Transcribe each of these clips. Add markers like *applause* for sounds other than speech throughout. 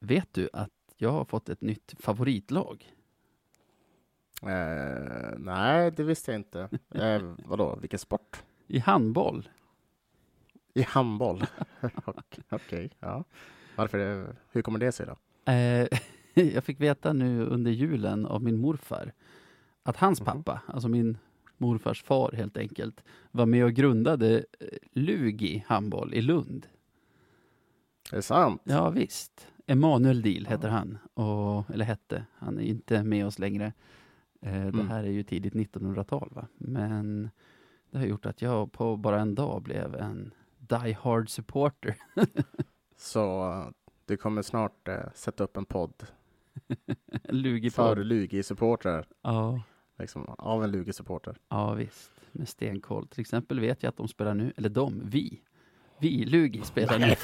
Vet du att jag har fått ett nytt favoritlag? Eh, nej, det visste jag inte. *laughs* Eh, vadå, vilken sport? I handboll. I handboll? *laughs* Okej, okay, ja. Varför, hur kommer det sig då? Eh, *laughs* jag fick veta nu under julen av min morfar att hans Mhm. pappa, alltså min morfars far helt enkelt, var med och grundade eh, Lugi handboll i Lund. Är det sant? Ja visst. Emanuel Deal Ja. heter han, och, eller hette. Han är inte med oss längre. Eh, det Mm. här är ju tidigt 1900-tal va. Men det har gjort att jag på bara en dag blev en die hard supporter. *laughs* Så du kommer snart eh, sätta upp en podd *laughs* Lugi för. Lugi-supportrar, Ja, liksom, av en Lugi-supporter. ja visst. Med stenkoll. Till exempel vet jag att de spelar nu, eller de, vi. Vi, Lugi, spelar nu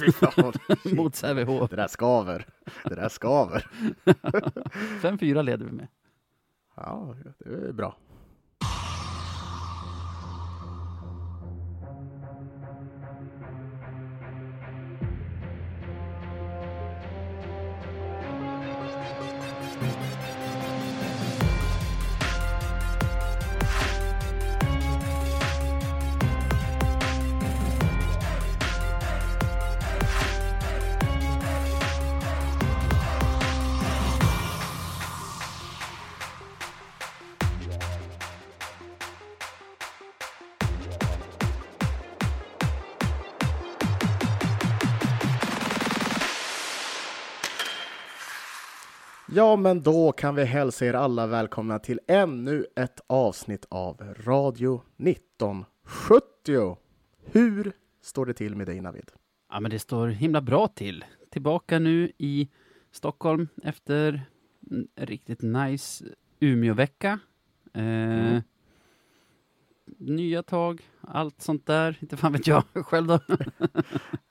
*laughs* mot Sävehof. Det där skaver. Det där skaver. *laughs* 5-4 leder vi med. Ja, det är bra. Ja, men då kan vi hälsa er alla välkomna till ännu ett avsnitt av Radio 1970. Hur står det till med dig, Navid? Ja, men det står himla bra till. Tillbaka nu i Stockholm efter en riktigt nice Umeåvecka. Eh, Mm. Nya tag, allt sånt där. Inte fan vet jag *laughs* själv då. *laughs*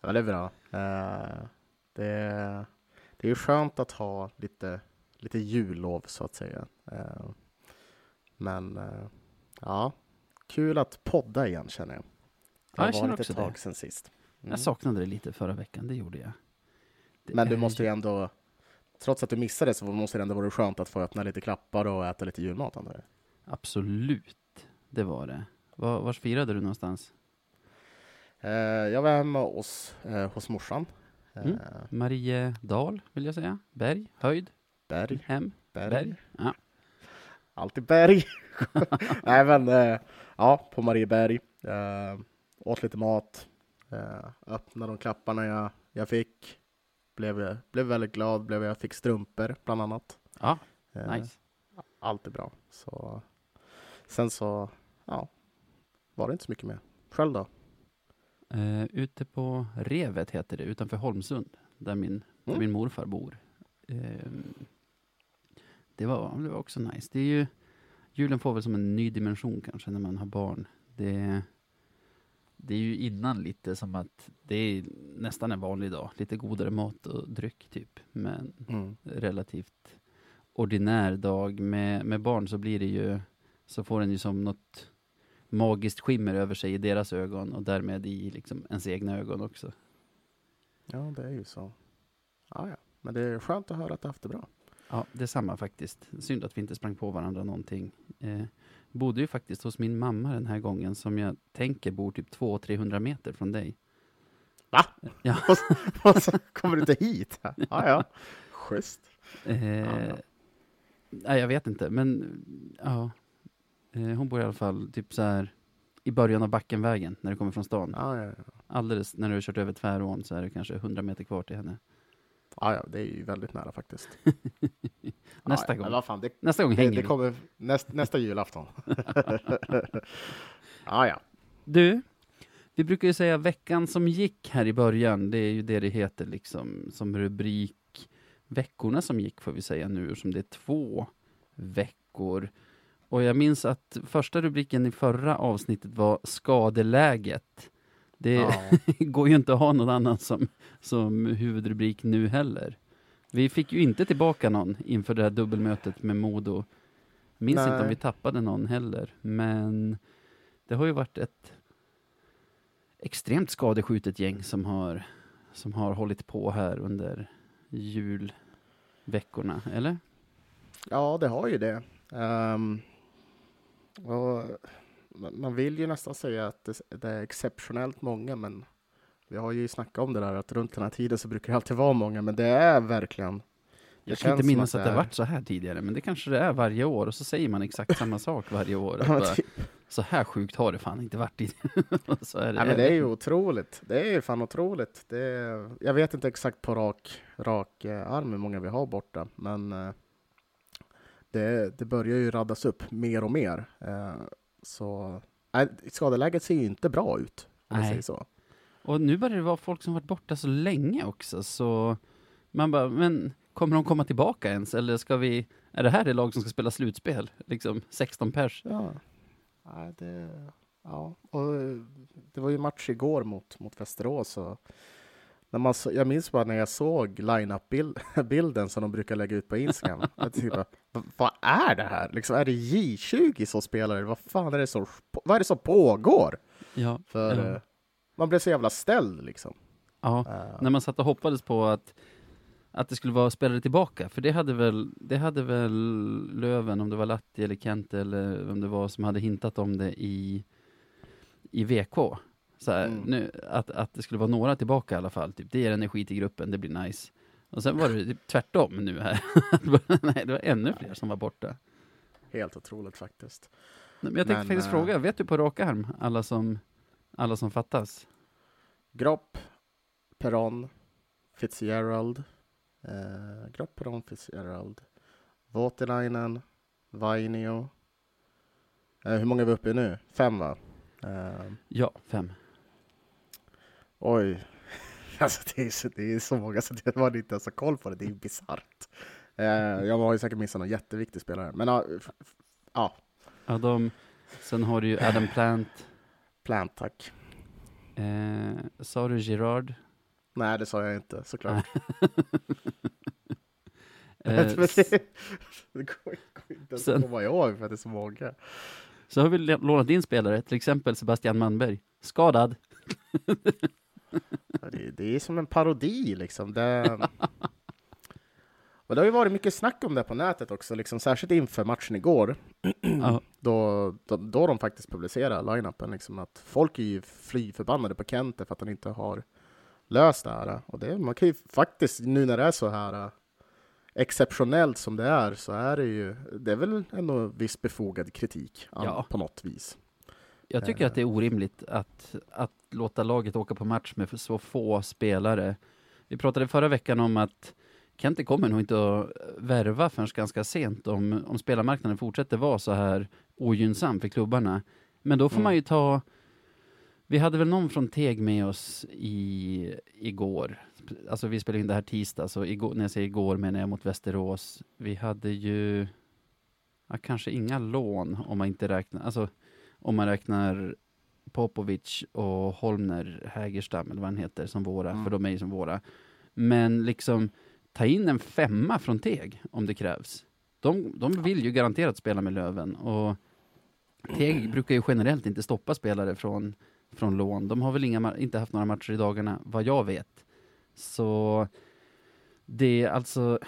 Ja, det är bra. Eh, det, det är ju skönt att ha lite, lite jullov, så att säga. Eh, men eh, ja, kul att podda igen, känner jag. Det Ja, har jag känner varit ett det. tag sedan sist. Mm. Jag saknade det lite förra veckan, det gjorde jag. Det Men du måste ju ändå, trots att du missade så måste det ändå vara skönt att få öppna lite klappar och äta lite julmat. antar jag. Absolut, det var det. Var, vars firade du någonstans? Eh, jag var hemma hos, hos morsan. Mm. Mariedal, vill jag säga. Berg, höjd, Berg, hem, berg. berg. Ja. Alltid berg. *laughs* Nej men, eh, ja, på Marieberg. Eh, åt lite mat. Eh, öppnade de klapparna jag, jag fick. Blev, blev väldigt glad. Blev jag fick strumpor bland annat. Ja, Eh, nice. Allt är bra. Så, sen så, ja, var det inte så mycket mer. Själv då? Uh, ute på Revet heter det, utanför Holmsund, där min, där Mm. min morfar bor. Ehm, det, var, det var också nice. Det är ju, julen får väl som en ny dimension kanske när man har barn. Det, det är ju innan lite som att det är nästan en vanlig dag. Lite godare mat och dryck typ. Men Mm. relativt ordinär dag. Med, med barn så blir det ju, så får den ju som något magiskt skimmer över sig i deras ögon och därmed i liksom ens egna ögon också. Ja, det är ju så. Ja, ja. Men det är skönt att höra att du haft det bra. Ja, detsamma faktiskt. Synd att vi inte sprang på varandra någonting. Eh, bodde ju faktiskt hos min mamma den här gången som jag tänker bor typ 200-300 meter från dig. Va? Ja. *laughs* Och så kommer du inte hit? Ja, ja. Schysst. Eh, Ja. Nej, jag vet inte, men ja. Eh, hon bor i alla fall typ så här i början av Backenvägen när du kommer från stan. Ja, ja, ja. Alldeles när du har kört över Tvärån så är det kanske 100 meter kvar till henne. Ja, ja det är ju väldigt nära faktiskt. *laughs* Nästa ja, gång. Fan, det, Nästa gång det, hänger det vi. kommer näst, nästa julafton. *laughs* ja, ja. Du, vi brukar ju säga veckan som gick här i början. Det är ju det det heter liksom som rubrik. Veckorna som gick får vi säga nu som det är två veckor. Och jag minns att första rubriken i förra avsnittet var skadeläget. Det ja. *laughs* går ju inte att ha någon annan som, som huvudrubrik nu heller. Vi fick ju inte tillbaka någon inför det här dubbelmötet med Modo. Minns inte om Nej. vi tappade någon heller, men det har ju varit ett extremt skadeskjutet gäng som har, som har hållit på här under julveckorna, eller? Ja, det har ju det. Um, och man vill ju nästan säga att det, är exceptionellt många, men vi har ju snackat om det där att runt den här tiden så brukar det alltid vara många, men det är verkligen jag kan inte minnas att, att det, är... varit så här tidigare, men det kanske det är varje år, och så säger man exakt samma sak varje år. Bara, typ. så här sjukt har det fan inte varit tidigare. *laughs* så är det. Ja, men det är ju otroligt. Det är ju fan otroligt. Det är, jag vet inte exakt på rak, rak eh, arm hur många vi har borta, men eh, det, det börjar ju raddas upp mer och mer. Eh, så nej, skadeläget ser ju inte bra ut, om nej. säger så. Och nu börjar det vara folk som varit borta så länge också, så man bara, men kommer de komma tillbaka ens? Eller ska vi, är det här det lag som ska spela slutspel? Liksom 16 pers? Ja, nej, det, ja. och det var ju match igår mot, mot Västerås. Och när man så, jag minns bara när jag såg line-up-bilden *laughs* som de brukar lägga ut på Instagram. *laughs* jag typ vad är det här? Liksom, är det J20 som spelar? Vad fan är det som, vad är det som pågår? Ja, För ja. Eh, man blev så jävla ställd liksom. Ja, uh. när man satt och hoppades på att, att det skulle vara spelare tillbaka, för det hade väl, det hade väl Löven, om det var Latti eller Kente eller vem det var som hade hintat om det i, i VK. Här, mm. nu, att, att det skulle vara några tillbaka i alla fall, typ, det ger energi till gruppen, det blir nice. Och sen var det typ tvärtom nu här. *laughs* Nej, det var ännu fler som var borta. Helt otroligt faktiskt. Men jag tänkte Men, faktiskt äh... fråga, vet du på rak arm alla som, alla som fattas? Gropp, Peron, Fitzgerald, eh, Gropp, Peron, Fitzgerald, Voutilainen, Vainio. Eh, hur många är vi uppe i nu? Fem va? Eh, ja, fem. Oj, *laughs* alltså det är, så, det är så många så det var inte ens koll på det. Det är bisarrt. Eh, jag har ju säkert missat någon jätteviktig spelare, men ja. ja. de, sen har du ju Adam Plant. Plant, tack. Eh, sa du Girard? Nej, det sa jag inte, såklart. *laughs* *laughs* eh, det går, inte att komma ihåg för att det är så många. Så har vi lånat in spelare, till exempel Sebastian Manberg. Skadad. Det, det, är som en parodi liksom. Det, *laughs* och det har ju varit mycket snack om det på nätet också, liksom, särskilt inför matchen igår. *clears throat* då, då, då de faktiskt publicerade line-upen, liksom, att folk är ju fly förbannade på Kente för att han inte har löst det här. Och det, man kan ju faktiskt, nu när det är så här exceptionellt som det är, så är det ju, det är väl ändå viss befogad kritik ja. på något vis. Jag tycker att det är orimligt att, att låta laget åka på match med så få spelare. Vi pratade förra veckan om att Kente kommer nog inte att värva förrän ganska sent om, om spelarmarknaden fortsätter vara så här ogynnsam för klubbarna. Men då får mm. man ju ta vi hade väl någon från Teg med oss i, igår. Alltså vi spelade in det här tisdag, så igår, när jag säger igår menar jag mot Västerås. Vi hade ju ja, kanske inga lån om man inte räknar, alltså om man räknar Popovic och Holmner Hägerstam, eller vad han heter, som våra, mm. för de är ju som våra. Men liksom, ta in en femma från Teg om det krävs. De, de vill ju garanterat spela med Löven och Teg brukar ju generellt inte stoppa spelare från, från lån. De har väl inga, inte haft några matcher i dagarna, vad jag vet. Så det är alltså,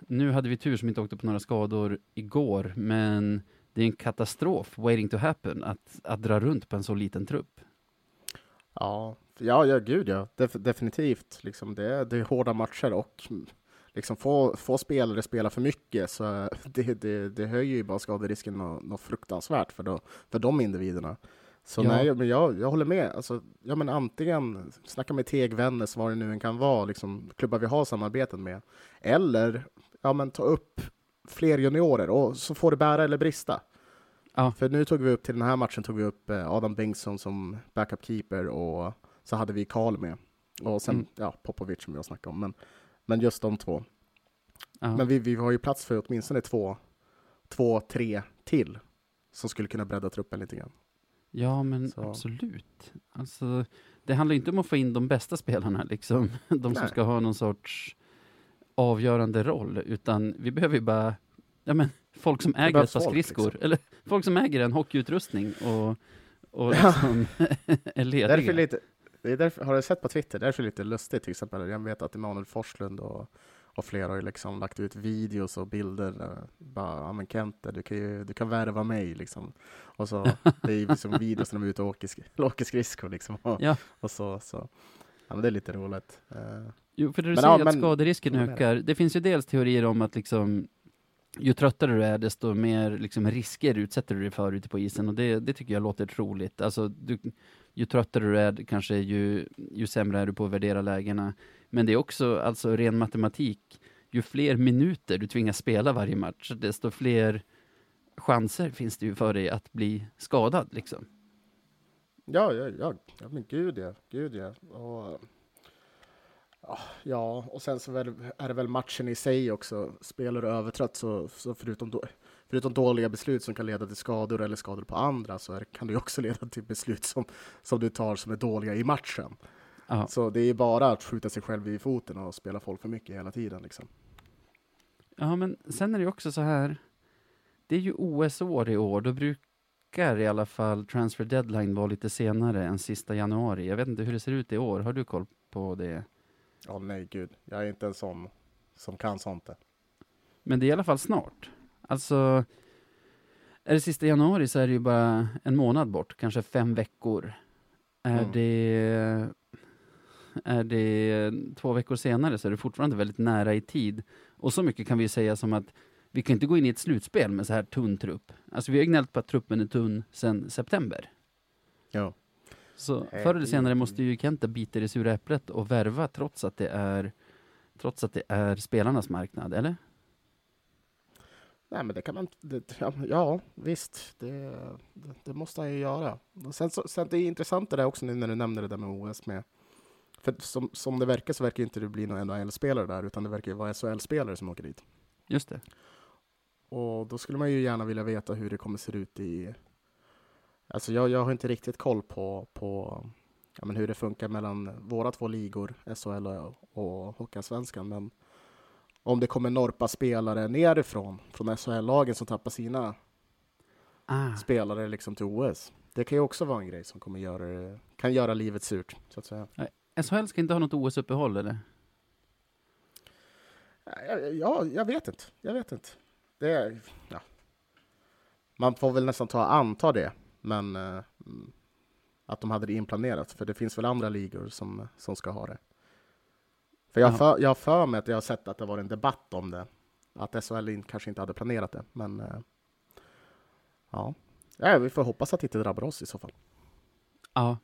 nu hade vi tur som inte åkte på några skador igår, men det är en katastrof waiting to happen att, att dra runt på en så liten trupp. Ja, ja, ja gud ja, Def definitivt. Liksom det, det är hårda matcher och liksom få, få spelare spela för mycket så *laughs* det, det, det höjer ju bara skaderisken något, något fruktansvärt för, då, för de individerna. Så ja. nej, men jag, jag håller med. Alltså, ja, men antingen snacka med Teg, Vännäs, vad det nu än kan vara, liksom, klubbar vi har samarbeten med. Eller ja, men ta upp fler juniorer och så får det bära eller brista. Ja. För nu tog vi upp till den här matchen tog vi upp eh, Adam Bengtsson som backup keeper och så hade vi Karl med. Och sen mm. ja, Popovic som jag snackade om. Men, men just de två. Ja. Men vi, vi har ju plats för åtminstone två, två, tre till som skulle kunna bredda truppen lite grann. Ja, men så. absolut. Alltså, det handlar inte om att få in de bästa spelarna, liksom. *laughs* De som Nej. ska ha någon sorts avgörande roll, utan vi behöver ju bara ja, men, folk som äger ett par skridskor, liksom. eller folk som äger en hockeyutrustning och, och liksom *laughs* är lediga. Därför är lite, det är därför, har du sett på Twitter, därför är det lite lustigt till exempel, jag vet att Emanuel Forslund och, och flera har ju liksom lagt ut videos och bilder. Där, bara, ja men Kente, du kan ju du kan värva mig liksom. Och så, *laughs* det är ju liksom videos när de är ute och åker, *laughs* åker skridskor liksom. Och, Ja. och så, så. Ja men det är lite roligt. Eh, Jo, för du Men säger ja, att men- skaderisken ökar. Det finns ju dels teorier om att liksom ju tröttare du är, desto mer liksom, risker utsätter du dig för ute på isen och det, det tycker jag låter troligt. Alltså, du, ju tröttare du är, kanske ju, ju sämre är du på att värdera lägena. Men det är också alltså ren matematik. Ju fler minuter du tvingas spela varje match, desto fler chanser finns det ju för dig att bli skadad. Liksom. Ja, ja, ja, ja men gud ja, gud ja. Och, ja, ja, och sen så är det, väl matchen i sig också. Spelar du övertrött så, så förutom, då, förutom dåliga beslut som kan leda till skador eller skador på andra så är, kan det också *laughs* leda till beslut som, som du tar som är dåliga i matchen. Ja. Så det är bara att skjuta sig själv i foten och spela folk för mycket hela tiden. Liksom. Ja, men sen är det också så här. Det är ju OS-år i år. Då brukar i alla fall transfer deadline vara lite senare än sista januari. Jag vet inte hur det ser ut i år. Har du koll på det? Ja, nej gud. Jag är inte en sån som kan sånt. där. Men det är i alla fall snart. Alltså, är det sista januari så är det ju bara en månad bort, kanske fem veckor. Är Mm. det är det två veckor senare så är det fortfarande väldigt nära i tid. Och så mycket kan vi säga som att vi kan inte gå in i ett slutspel med så här tunn trupp. Alltså vi har gnällt på att truppen är tunn sedan september. Ja. Så Nej, förr eller senare måste ju Kenta bita i det sura äpplet och värva trots att det är trots att det är spelarnas marknad, eller? Nej, men det kan man det, ja, visst. Det, det, det måste han ju göra. Och sen, så, sen det är intressant det där också nu när du nämner det där med OS med. För som, som det verkar så verkar inte det bli någon NHL-spelare där, utan det verkar vara SHL-spelare som åker dit. Just det. Och då skulle man ju gärna vilja veta hur det kommer se ut i... Alltså jag, jag har inte riktigt koll på, på ja, men hur det funkar mellan våra två ligor, SHL och, Hockeyallsvenskan, men om det kommer norpa spelare nerifrån, från SHL-lagen som tappar sina Ah, spelare liksom till OS. Det kan ju också vara en grej som kommer göra, kan göra livet surt, så att säga. SHL ska inte ha något OS-uppehåll, eller? Ja, ja, jag vet inte. Jag vet inte. Det ja. Man får väl nästan ta anta det, men eh, att de hade det inplanerat, för det finns väl andra ligor som, som ska ha det. För jag för, jag har för mig att jag har sett att det var en debatt om det, att SHL kanske inte hade planerat det, men eh, ja. ja, vi får hoppas att det inte drabbar oss i så fall. Ja,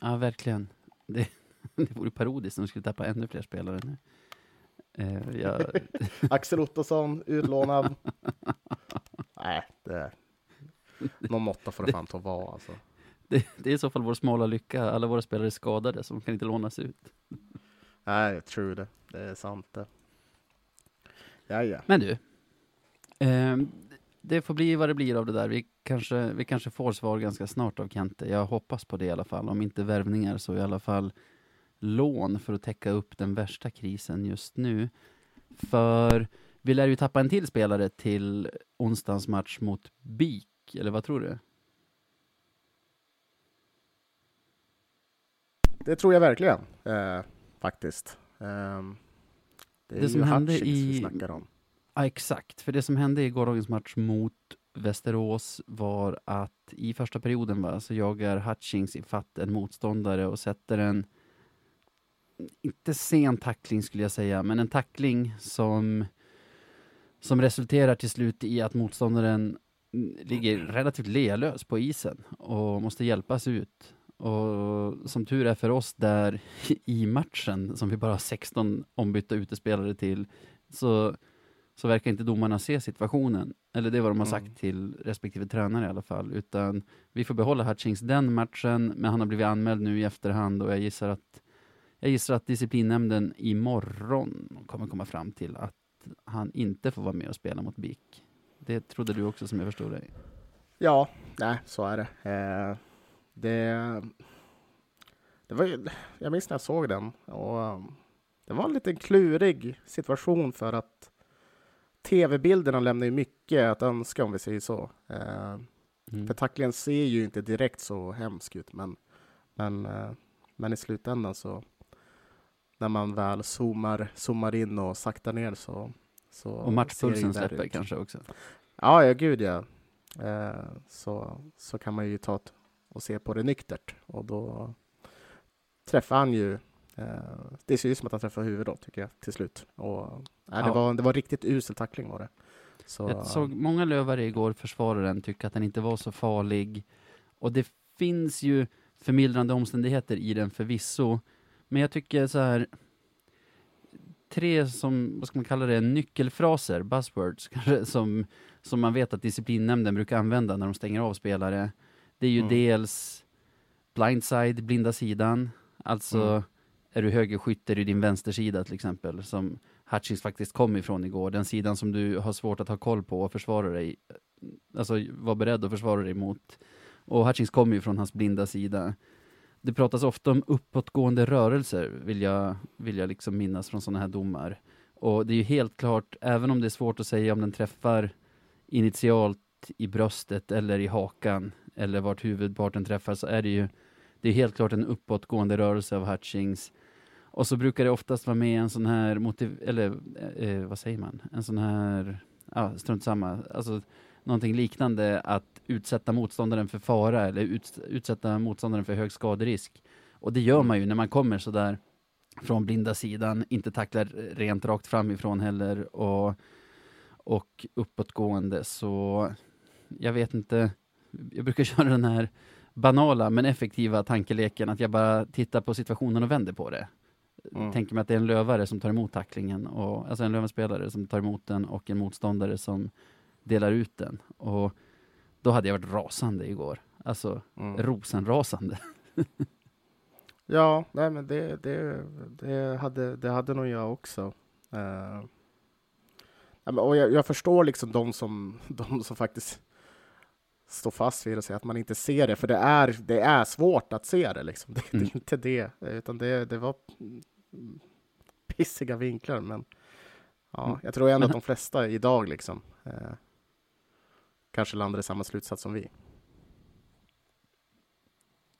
ja verkligen. Det, *laughs* det vore parodiskt om de skulle tappa ännu fler spelare nu. Eh, jag, *laughs* Axel Ottosson, utlånad. *laughs* Nej, det... *laughs* Någon måtta får det fan ta vara alltså. det, det är i så fall vår smala lycka. Alla våra spelare är skadade, så de kan inte lånas ut. *laughs* Nej, true det. Det är sant det. Ja, ja. Men du, eh, det får bli vad det blir av det där. Vi kanske, vi kanske får svar ganska snart av Kente. Jag hoppas på det i alla fall. Om inte värvningar så i alla fall lån för att täcka upp den värsta krisen just nu. För vi lär ju tappa en till spelare till onsdagens match mot BIK, eller vad tror du? Det tror jag verkligen, eh, faktiskt. Ehm, det är Det som ju hände i- vi snackar om. Ja, exakt. För det som hände i gårdagens match mot Västerås var att i första perioden va, så jagar Hutchings i fatt en motståndare och sätter en, inte sen tackling skulle jag säga, men en tackling som, som resulterar till slut i att motståndaren ligger relativt lealös på isen och måste hjälpas ut. Och som tur är för oss där *laughs* i matchen, som vi bara har 16 ombytta utespelare till, så så verkar inte domarna se situationen. Eller det är vad de har sagt Mm. till respektive tränare i alla fall. Utan vi får behålla Hutchings den matchen, men han har blivit anmäld nu i efterhand och jag gissar att jag gissar att disciplinnämnden imorgon kommer komma fram till att han inte får vara med och spela mot BIK. Det trodde du också som jag förstod dig. Ja, nej, så är det. Eh, det, det var ju, jag minns när jag såg den och um, det var en lite klurig situation för att tv-bilderna lämnar ju mycket att önska om vi säger så. Eh, Mm. För tacklingen ser ju inte direkt så hemsk ut, men, men, eh, men i slutändan så när man väl zoomar, zoomar in och saktar ner så... så Och det matchpulsen släpper ut. kanske också. Ja, ja gud ja. Eh, så, så kan man ju ta och se på det nyktert och då träffar han ju eh, det ser ut som att han träffar huvudet då, tycker jag, till slut. Och, nej, det, Ja. var, det var riktigt usel tackling var det. Så, Jag såg många lövare igår försvara den, tycka att den inte var så farlig. Och det finns ju förmildrande omständigheter i den förvisso. Men jag tycker så här tre som, vad ska man kalla det, nyckelfraser, buzzwords, *laughs* kanske, som, som man vet att disciplinnämnden brukar använda när de stänger av spelare. Det är ju Mm. dels blindside, blinda sidan, alltså Mm. är du högerskytt är det din vänstersida till exempel, som Hutchings faktiskt kom ifrån igår, den sidan som du har svårt att ha koll på och försvara dig, alltså var beredd att försvara dig mot. Och Hutchings kommer ju från hans blinda sida. Det pratas ofta om uppåtgående rörelser, vill jag, vill jag liksom minnas från sådana här domar. Och det är ju helt klart, även om det är svårt att säga om den träffar initialt i bröstet eller i hakan, eller vart huvudparten träffar, så är det ju det är helt klart en uppåtgående rörelse av Hutchings. Och så brukar det oftast vara med en sån här motiv, eller eh, eh vad säger man, en sån här, ja strunt samma, alltså någonting liknande att utsätta motståndaren för fara eller ut, utsätta motståndaren för hög skaderisk. Och det gör man ju när man kommer så där från blinda sidan, inte tacklar rent rakt framifrån heller och, och uppåtgående så jag vet inte, jag brukar *laughs* köra den här banala men effektiva tankeleken att jag bara tittar på situationen och vänder på det. Mm. Tänker mig att det är en lövare som tar emot tacklingen, och, alltså en lövenspelare som tar emot den och en motståndare som delar ut den. Och då hade jag varit rasande igår. Alltså mm. rosenrasande. *laughs* Ja, nej men det, det, det, hade, det hade nog jag också. Men- och jag, jag förstår liksom de som, *laughs* de som faktiskt står fast vid det och säger att man inte ser det, för det är, det är svårt att se det. Liksom. *laughs* Det, det Mm. är inte det, utan det, det var mm, pissiga vinklar. Men ja, Mm. jag tror ändå att de flesta idag liksom, eh, kanske landar i samma slutsats som vi.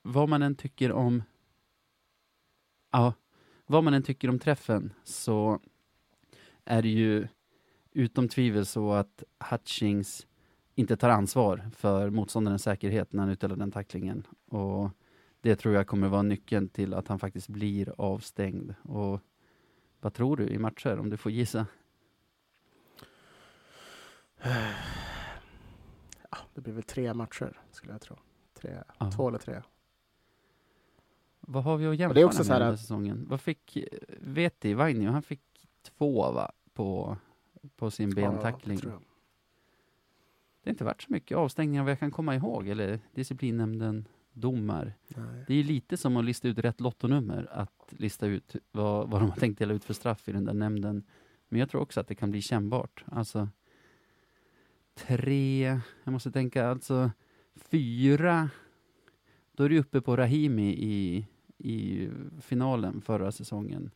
Vad man än tycker om Ja, vad man än tycker om träffen så är det ju utom tvivel så att Hutchings inte tar ansvar för motståndarens säkerhet när han utdelar den tacklingen. Och det tror jag kommer vara nyckeln till att han faktiskt blir avstängd. Och vad tror du i matcher, om du får gissa? *sighs* *sighs* Ja, det blir väl tre matcher, skulle jag tro. Tre. Två eller tre. Vad har vi att jämföra med den här att- säsongen? Vad fick, vet du, Vainio, han fick två va? På, på sin bentackling. Ja. Det har inte varit så mycket avstängningar vad jag kan komma ihåg, eller disciplinnämnden domar. Nej. Det är lite som att lista ut rätt lottonummer, att lista ut vad, vad de har tänkt dela ut för straff i den där nämnden. Men jag tror också att det kan bli kännbart. Alltså, tre, jag måste tänka, alltså fyra, då är du uppe på Rahimi i, i finalen förra säsongen.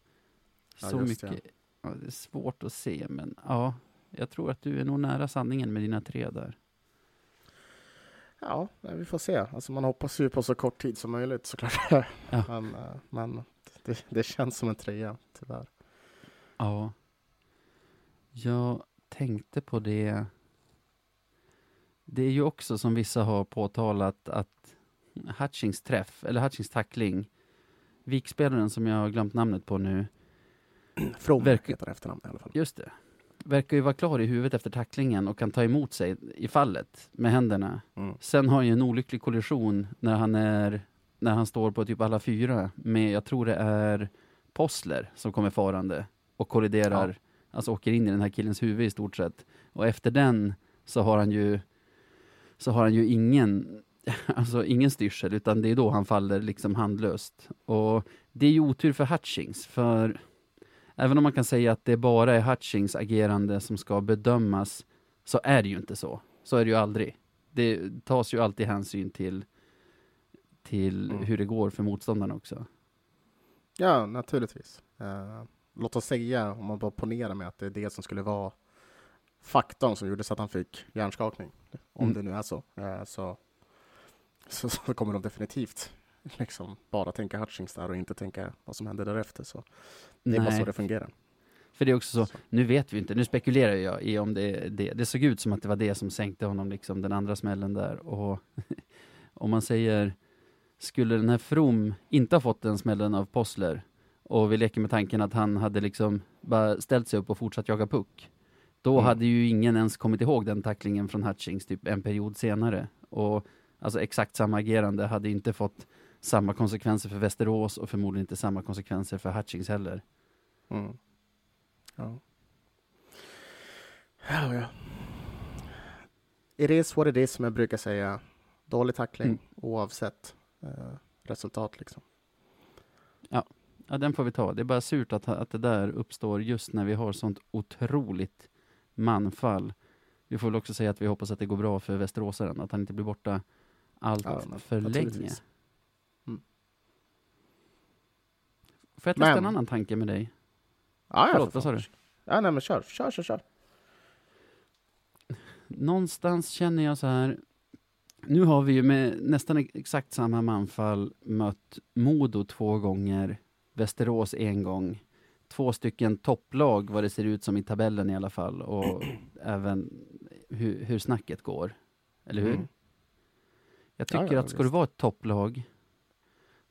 Ja, Så just det. mycket, ja, det är svårt att se, men ja, jag tror att du är nog nära sanningen med dina tre där. Ja, vi får se. Alltså man hoppas ju på så kort tid som möjligt såklart. *laughs* Ja. men eh, men det, det känns som en trea, tyvärr. Ja. Jag tänkte på det. Det är ju också som vissa har påtalat att Hutchings träff, eller Hutchings tackling, vikspelaren som jag har glömt namnet på nu, *clears throat* From Verkar- heter efternamn i alla fall. just det, verkar ju vara klar i huvudet efter tacklingen och kan ta emot sig i fallet med händerna. Mm. Sen har han ju en olycklig kollision när han är när han står på typ alla fyra med, jag tror det är Possler som kommer farande och kolliderar, Ja. alltså åker in i den här killens huvud i stort sett. Och efter den så har han ju så har han ju ingen *laughs* alltså ingen styrsel, utan det är då han faller liksom handlöst. Och det är ju otur för Hutchings, för även om man kan säga att det bara är Hutchings agerande som ska bedömas, så är det ju inte så. Så är det ju aldrig. Det tas ju alltid hänsyn till, till Mm. hur det går för motståndarna också. Ja, naturligtvis. Eh, låt oss säga, om man bara ponerar med att det är det som skulle vara faktorn som gjorde så att han fick hjärnskakning. Om Mm. det nu är så. Eh, så, så. Så kommer de definitivt liksom bara tänka Hutchings där och inte tänka vad som händer därefter. Så det är bara så det fungerar. För det är också så, nu vet vi inte, nu spekulerar jag i om det är det. Det såg ut som att det var det som sänkte honom, liksom den andra smällen där. Och *laughs* om man säger, skulle den här From inte ha fått den smällen av Possler och vi leker med tanken att han hade liksom bara ställt sig upp och fortsatt jaga puck. Då mm. hade ju ingen ens kommit ihåg den tacklingen från Hutchings typ en period senare. Och alltså exakt samma agerande hade inte fått samma konsekvenser för Västerås och förmodligen inte samma konsekvenser för Hutchings heller. Mm. Ja. Ja, ja. It is what it is, som jag brukar säga. Dålig tackling mm. oavsett eh, resultat liksom. Ja. ja, den får vi ta. Det är bara surt att, att det där uppstår just när vi har sånt otroligt manfall. Vi får väl också säga att vi hoppas att det går bra för Västeråsaren, att han inte blir borta allt ja, för länge. Mm. Får jag testa men, en annan tanke med dig? Ja, Förlåt, vad sa du? Ja, nej, men kör, kör, kör, kör. Någonstans känner jag så här, nu har vi ju med nästan exakt samma manfall mött Modo två gånger, Västerås en gång, två stycken topplag vad det ser ut som i tabellen i alla fall och *clears throat* även hur, hur snacket går. Eller hur? Mm. Jag tycker ja, ja, att ska visst. du vara ett topplag,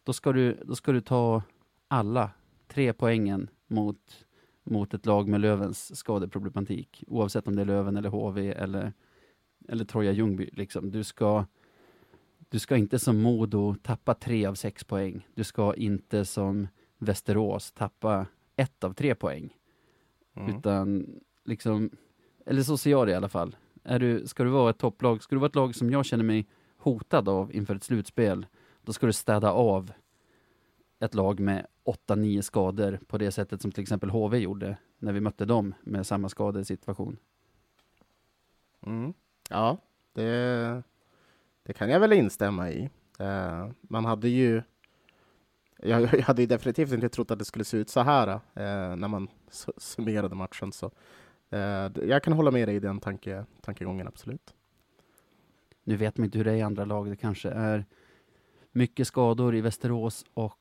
då ska, du, då ska du ta alla tre poängen mot mot ett lag med Lövens skadeproblematik, oavsett om det är Löven eller HV eller, eller Troja Ljungby. Liksom. Du, ska, du ska inte som Modo tappa tre av sex poäng. Du ska inte som Västerås tappa ett av tre poäng. Mm. Utan liksom, eller så ser jag det i alla fall. Är du, ska du vara ett topplag, ska du vara ett lag som jag känner mig hotad av inför ett slutspel, då ska du städa av ett lag med 8-9 skador på det sättet som till exempel HV gjorde när vi mötte dem med samma skadesituation. Mm. Ja, det, det kan jag väl instämma i. Uh, man hade ju jag, jag, hade ju definitivt inte trott att det skulle se ut så här eh, när man summerade matchen. Så, eh, jag kan hålla med dig i den tanke, tankegången, absolut. Nu vet man inte hur det är i andra lag. Det kanske är mycket skador i Västerås och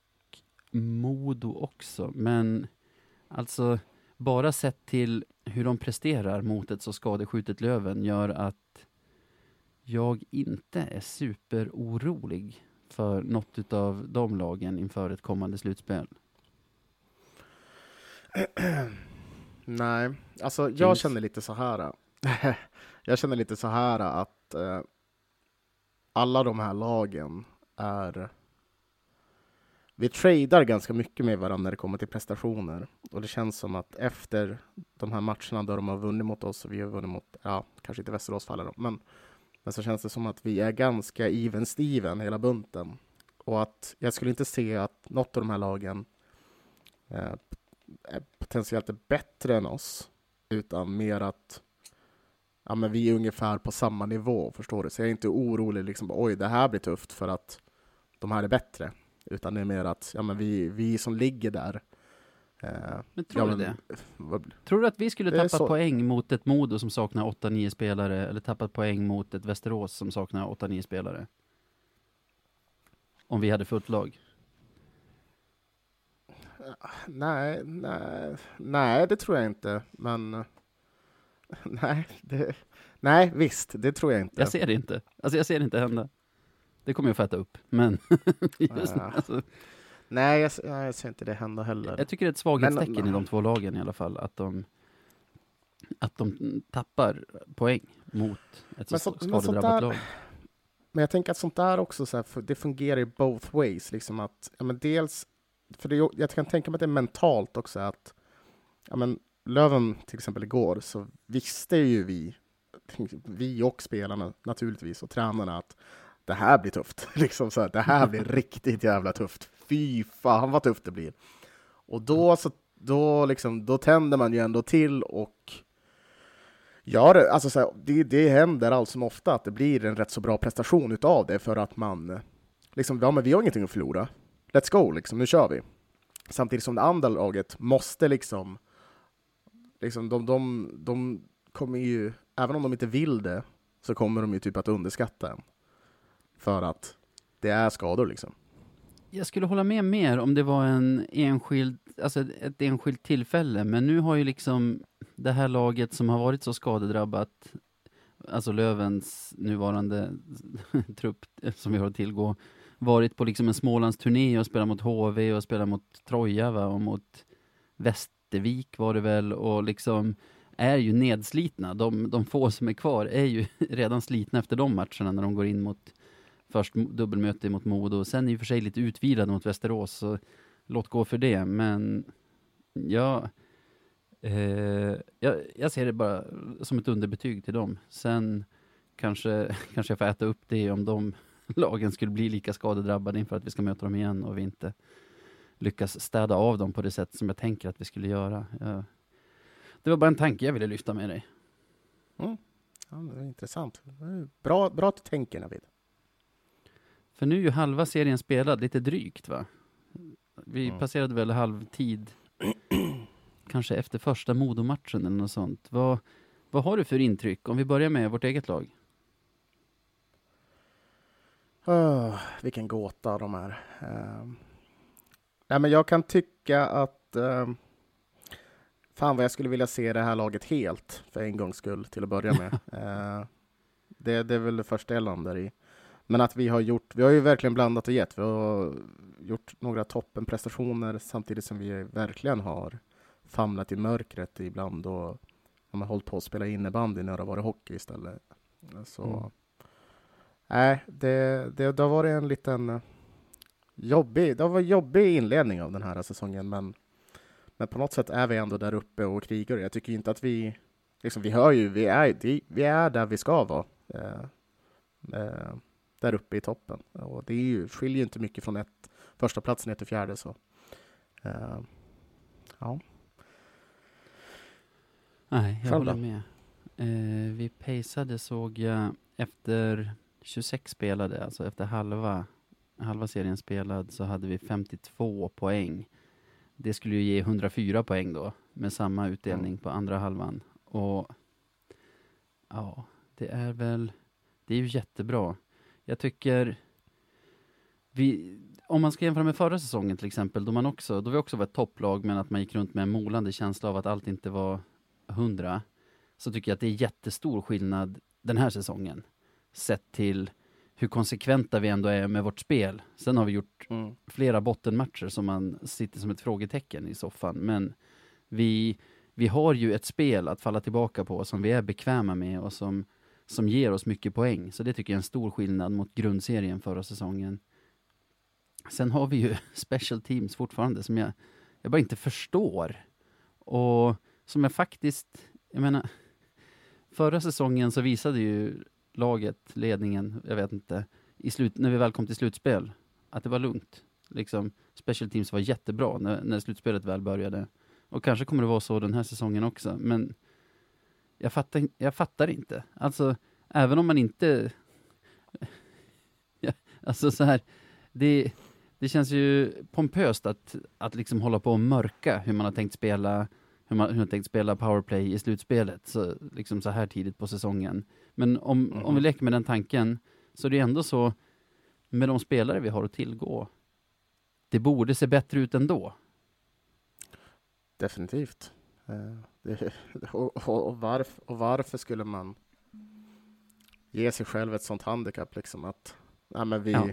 Modo också, men alltså bara sett till hur de presterar mot ett så skadeskjutet Löven gör att jag inte är superorolig för något av de lagen inför ett kommande slutspel. Nej, alltså jag Finns. känner lite så här. *laughs* jag känner lite så här att eh, alla de här lagen är vi tradar ganska mycket med varandra när det kommer till prestationer. Och det känns som att efter de här matcherna där de har vunnit mot oss, och vi har vunnit mot, ja, kanske inte Västerås faller men, men så känns det som att vi är ganska even steven hela bunten. Och att jag skulle inte se att något av de här lagen eh, är potentiellt är bättre än oss, utan mer att ja, men vi är ungefär på samma nivå, förstår du? Så jag är inte orolig, liksom, oj, det här blir tufft för att de här är bättre. Utan det är mer att ja, men vi, vi som ligger där men tror ja, du det? Vad, tror du att vi skulle tappat så... poäng mot ett Modo som saknar 8-9 spelare, eller tappat poäng mot ett Västerås som saknar 8-9 spelare? Om vi hade fullt lag? Nej, nej, nej, det tror jag inte. Men *laughs* nej, det, nej, visst, det tror jag inte. Jag ser det inte. Alltså jag ser det inte hända. Det kommer jag få äta upp, men *laughs* just alltså. Nej, jag, jag, ser inte det hända heller. Jag tycker det är ett svaghetstecken men, i de två lagen i alla fall, att de, att de tappar poäng mot ett så, så skadedrabbat lag. Men jag tänker att sånt där också, så här, det fungerar i both ways. Liksom att, ja, men dels, för det, jag kan tänka mig att det är mentalt också, att ja, men Löven till exempel igår, så visste ju vi, *laughs* vi och spelarna naturligtvis, och tränarna, att det här blir tufft. *laughs* liksom så här, det här blir *laughs* riktigt jävla tufft. Fy fan vad tufft det blir. Och då, så, då, liksom, då tänder man ju ändå till och Ja, det. Alltså så här, det, det händer allt som ofta att det blir en rätt så bra prestation utav det för att man liksom, ja men vi har ingenting att förlora. Let's go, liksom, nu kör vi. Samtidigt som det andra laget måste liksom, liksom de, de, de kommer ju, även om de inte vill det, så kommer de ju typ att underskatta en. För att det är skador liksom jag skulle hålla med mer om det var en enskild, alltså ett, ett enskilt tillfälle, men nu har ju liksom det här laget som har varit så skadedrabbat, alltså Lövens nuvarande *laughs* trupp som vi har att tillgå, varit på liksom en Smålandsturné och spelat mot HV och spelat mot Troja va, och mot Västervik var det väl och liksom är ju nedslitna. De, de få som är kvar är ju *laughs* redan slitna efter de matcherna när de går in mot först dubbelmöte mot Modo och sen i och för sig lite utvilade mot Västerås, så låt gå för det. Men ja, eh, jag, jag ser det bara som ett underbetyg till dem. Sen kanske, *laughs* kanske jag får äta upp det om de *laughs* lagen skulle bli lika skadedrabbade inför att vi ska möta dem igen och vi inte lyckas städa av dem på det sätt som jag tänker att vi skulle göra. Ja. det var bara en tanke jag ville lyfta med dig. Mm. Ja, det är intressant. Bra, bra att du tänker, Navid. För nu är ju halva serien spelad, lite drygt va? Vi Mm. passerade väl halvtid, *clears throat* kanske efter första Modomatchen eller något sånt. Vad, vad har du för intryck? Om vi börjar med vårt eget lag. Oh, vilken gåta de är. Um, nej, men jag kan tycka att um, fan vad jag skulle vilja se det här laget helt för en gångs skull till att börja med. uh, *laughs* det, det är väl det första jag landar i. Men att vi har gjort, vi har ju verkligen blandat och gett. Vi har gjort några toppenprestationer samtidigt som vi verkligen har famlat i mörkret ibland och ja, hållit på att spela innebandy när det har varit hockey istället. Så Mm. Nej, det, det, det har varit en liten jobbig, det har varit jobbig inledning av den här säsongen, men, men på något sätt är vi ändå där uppe och krigar. Jag tycker inte att vi, liksom, vi hör ju, vi är, vi är där vi ska vara. Eh, eh, där uppe i toppen. Och det är ju, skiljer inte mycket från ett, första plats ner till fjärde. Så. Eh, ja. Nej, jag Själv håller då? med. Eh, vi pacade såg jag efter 26 spelade, alltså efter halva, halva serien spelad så hade vi 52 poäng. Det skulle ju ge 104 poäng då, med samma utdelning på andra halvan. Och ja, det är väl, det är ju jättebra. Jag tycker, vi, om man ska jämföra med förra säsongen till exempel, då man också, då vi också var ett topplag men att man gick runt med en molande känsla av att allt inte var hundra, så tycker jag att det är jättestor skillnad den här säsongen. Sett till hur konsekventa vi ändå är med vårt spel. Sen har vi gjort Mm. flera bottenmatcher som man sitter som ett frågetecken i soffan. Men vi, vi har ju ett spel att falla tillbaka på som vi är bekväma med och som, som ger oss mycket poäng. Så det tycker jag är en stor skillnad mot grundserien förra säsongen. Sen har vi ju *laughs* special teams fortfarande som jag, jag bara inte förstår. Och som jag faktiskt, jag menar, förra säsongen så visade ju laget, ledningen, jag vet inte, i slut, när vi väl kom till slutspel, att det var lugnt. Liksom, special teams var jättebra när, när slutspelet väl började. Och kanske kommer det vara så den här säsongen också, men jag fattar, jag fattar inte. Alltså, även om man inte... *laughs* ja, alltså så här, det, det känns ju pompöst att, att liksom hålla på och mörka hur man har tänkt spela hur man, hur man har tänkt spela powerplay i slutspelet, så, liksom så här tidigt på säsongen. Men om, om vi Mhm. leker med den tanken, så är det ändå så, med de spelare vi har att tillgå, det borde se bättre ut ändå. Definitivt. Eh, det, *laughs* och, och, varf, och varför skulle man ge sig själv ett sånt handikapp liksom att nej, men vi, Ja.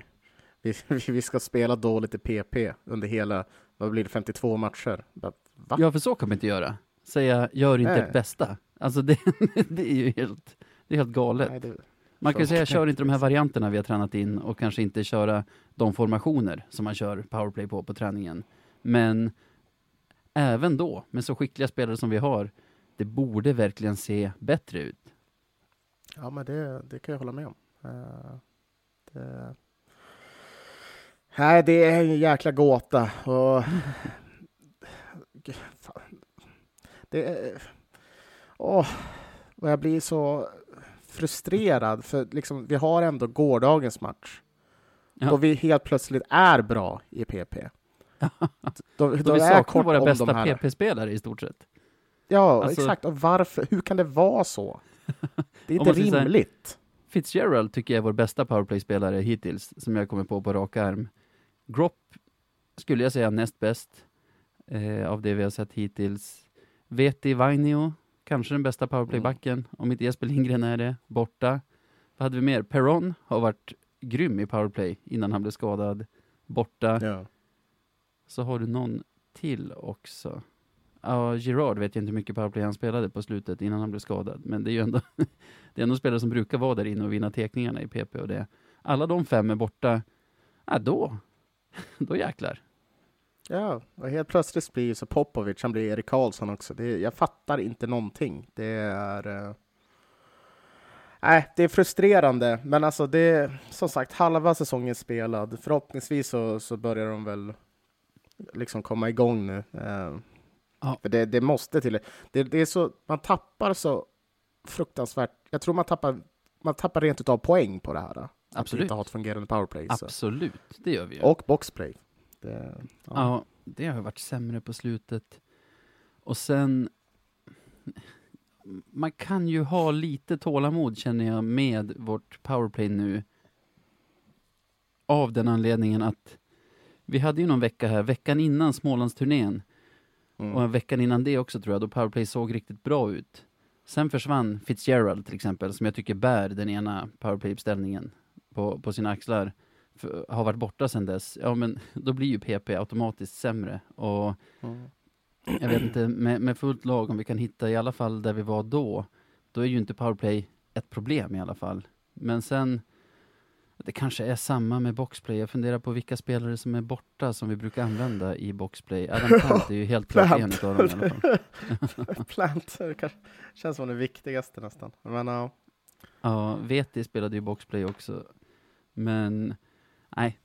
vi, *laughs* vi ska spela dåligt i PP under hela, vad blir det, 52 matcher? Va? Ja, för så kan man inte göra. Säga, gör inte Nej. ert bästa. Alltså *laughs* det, det är ju helt, det är helt galet. Nej, det, Man kan ju säga, kör inte, inte de här liksom. varianterna vi har tränat in och kanske inte köra de formationer som man kör powerplay på på träningen. Men även då, med så skickliga spelare som vi har, det borde verkligen se bättre ut. ja, men det, det kan jag hålla med om. Eh, det, nej, det är en jäkla gåta. Och, Gud, *laughs* det är... Åh, och jag blir så frustrerad, för liksom, vi har ändå gårdagens match. Ja. Då vi helt plötsligt är bra i PP. Då då vi är kort våra bästa de. PP-spelare i stort sett. Ja, Alltså- exakt. Och varför? Hur kan det vara så? *laughs* Det är inte så här- rimligt. Fitzgerald tycker jag är vår bästa powerplay-spelare hittills, som jag kommer på på rak arm. Gropp skulle jag säga näst bäst eh, av det vi har sett hittills. Veti Vainio, kanske den bästa powerplaybacken, Mm. om inte Jesper Lindgren är det, borta. Vad hade vi mer? Perron har varit grym i powerplay innan han blev skadad, borta. Ja. Så har du någon till också. Ja, Gerard vet jag inte hur mycket powerplay han spelade på slutet innan han blev skadad. Men det är ju ändå, *laughs* det är ändå spelare som brukar vara där inne och vinna tekningarna i PP och det. Alla de fem är borta, ja då, *laughs* då jäklar. Ja, och helt plötsligt blir ju så Popovic, han blir Erik Karlsson också. Det, jag fattar inte någonting. Det är... eh, äh, det är frustrerande, men alltså det är som sagt halva säsongen spelad. Förhoppningsvis så, så börjar de väl liksom komma igång nu. Eh, Ja. För det, det måste till. Det, det är så, man tappar så fruktansvärt. Jag tror man tappar, man tappar rent utav poäng på det här. Att Absolut. inte ha ett fungerande powerplay. Så. Absolut, det gör vi ju. Och boxplay. Det, ja. Ja, det har varit sämre på slutet. Och sen, man kan ju ha lite tålamod känner jag med vårt powerplay nu. Av den anledningen att vi hade ju någon vecka här, veckan innan Smålandsturnén Mm. och veckan innan det också tror jag, då powerplay såg riktigt bra ut. Sen försvann Fitzgerald till exempel, som jag tycker bär den ena powerplay-uppställningen på, på sina axlar. För, har varit borta sedan dess. Ja men då blir ju PP automatiskt sämre. Och Mm. jag vet inte, med, med fullt lag, om vi kan hitta i alla fall där vi var då, då är ju inte powerplay ett problem i alla fall. Men sen, det kanske är samma med boxplay. Jag funderar på vilka spelare som är borta som vi brukar använda i boxplay. Adam *laughs* Plant är ju helt klart en utav dem i alla fall. *laughs* Plant känns som det viktigaste nästan. Men ja, Ja, Veti spelade ju boxplay också. Men, nej.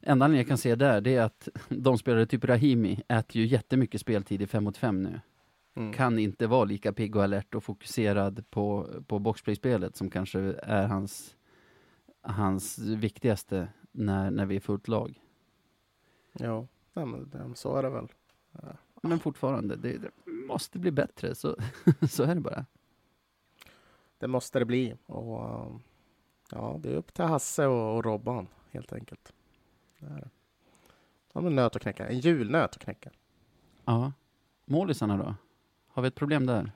Enda anledningen jag kan se där, det är att de spelare typ Rahimi äter ju jättemycket speltid i 5 mot 5 nu. mm. Kan inte vara lika pigg och alert och fokuserad på, på boxplay-spelet som kanske är hans, hans viktigaste när, när vi är fullt lag. ja. Nej, men, så är det väl. Men fortfarande, det, det måste bli bättre, så, *laughs* så är det bara. Det måste det bli. Och, um, ja, det är upp till Hasse och, och Robban helt enkelt. Det är det. Ja, men nöt att knäcka. En julnöt att knäcka. Ja. Målisarna då? Har vi ett problem där?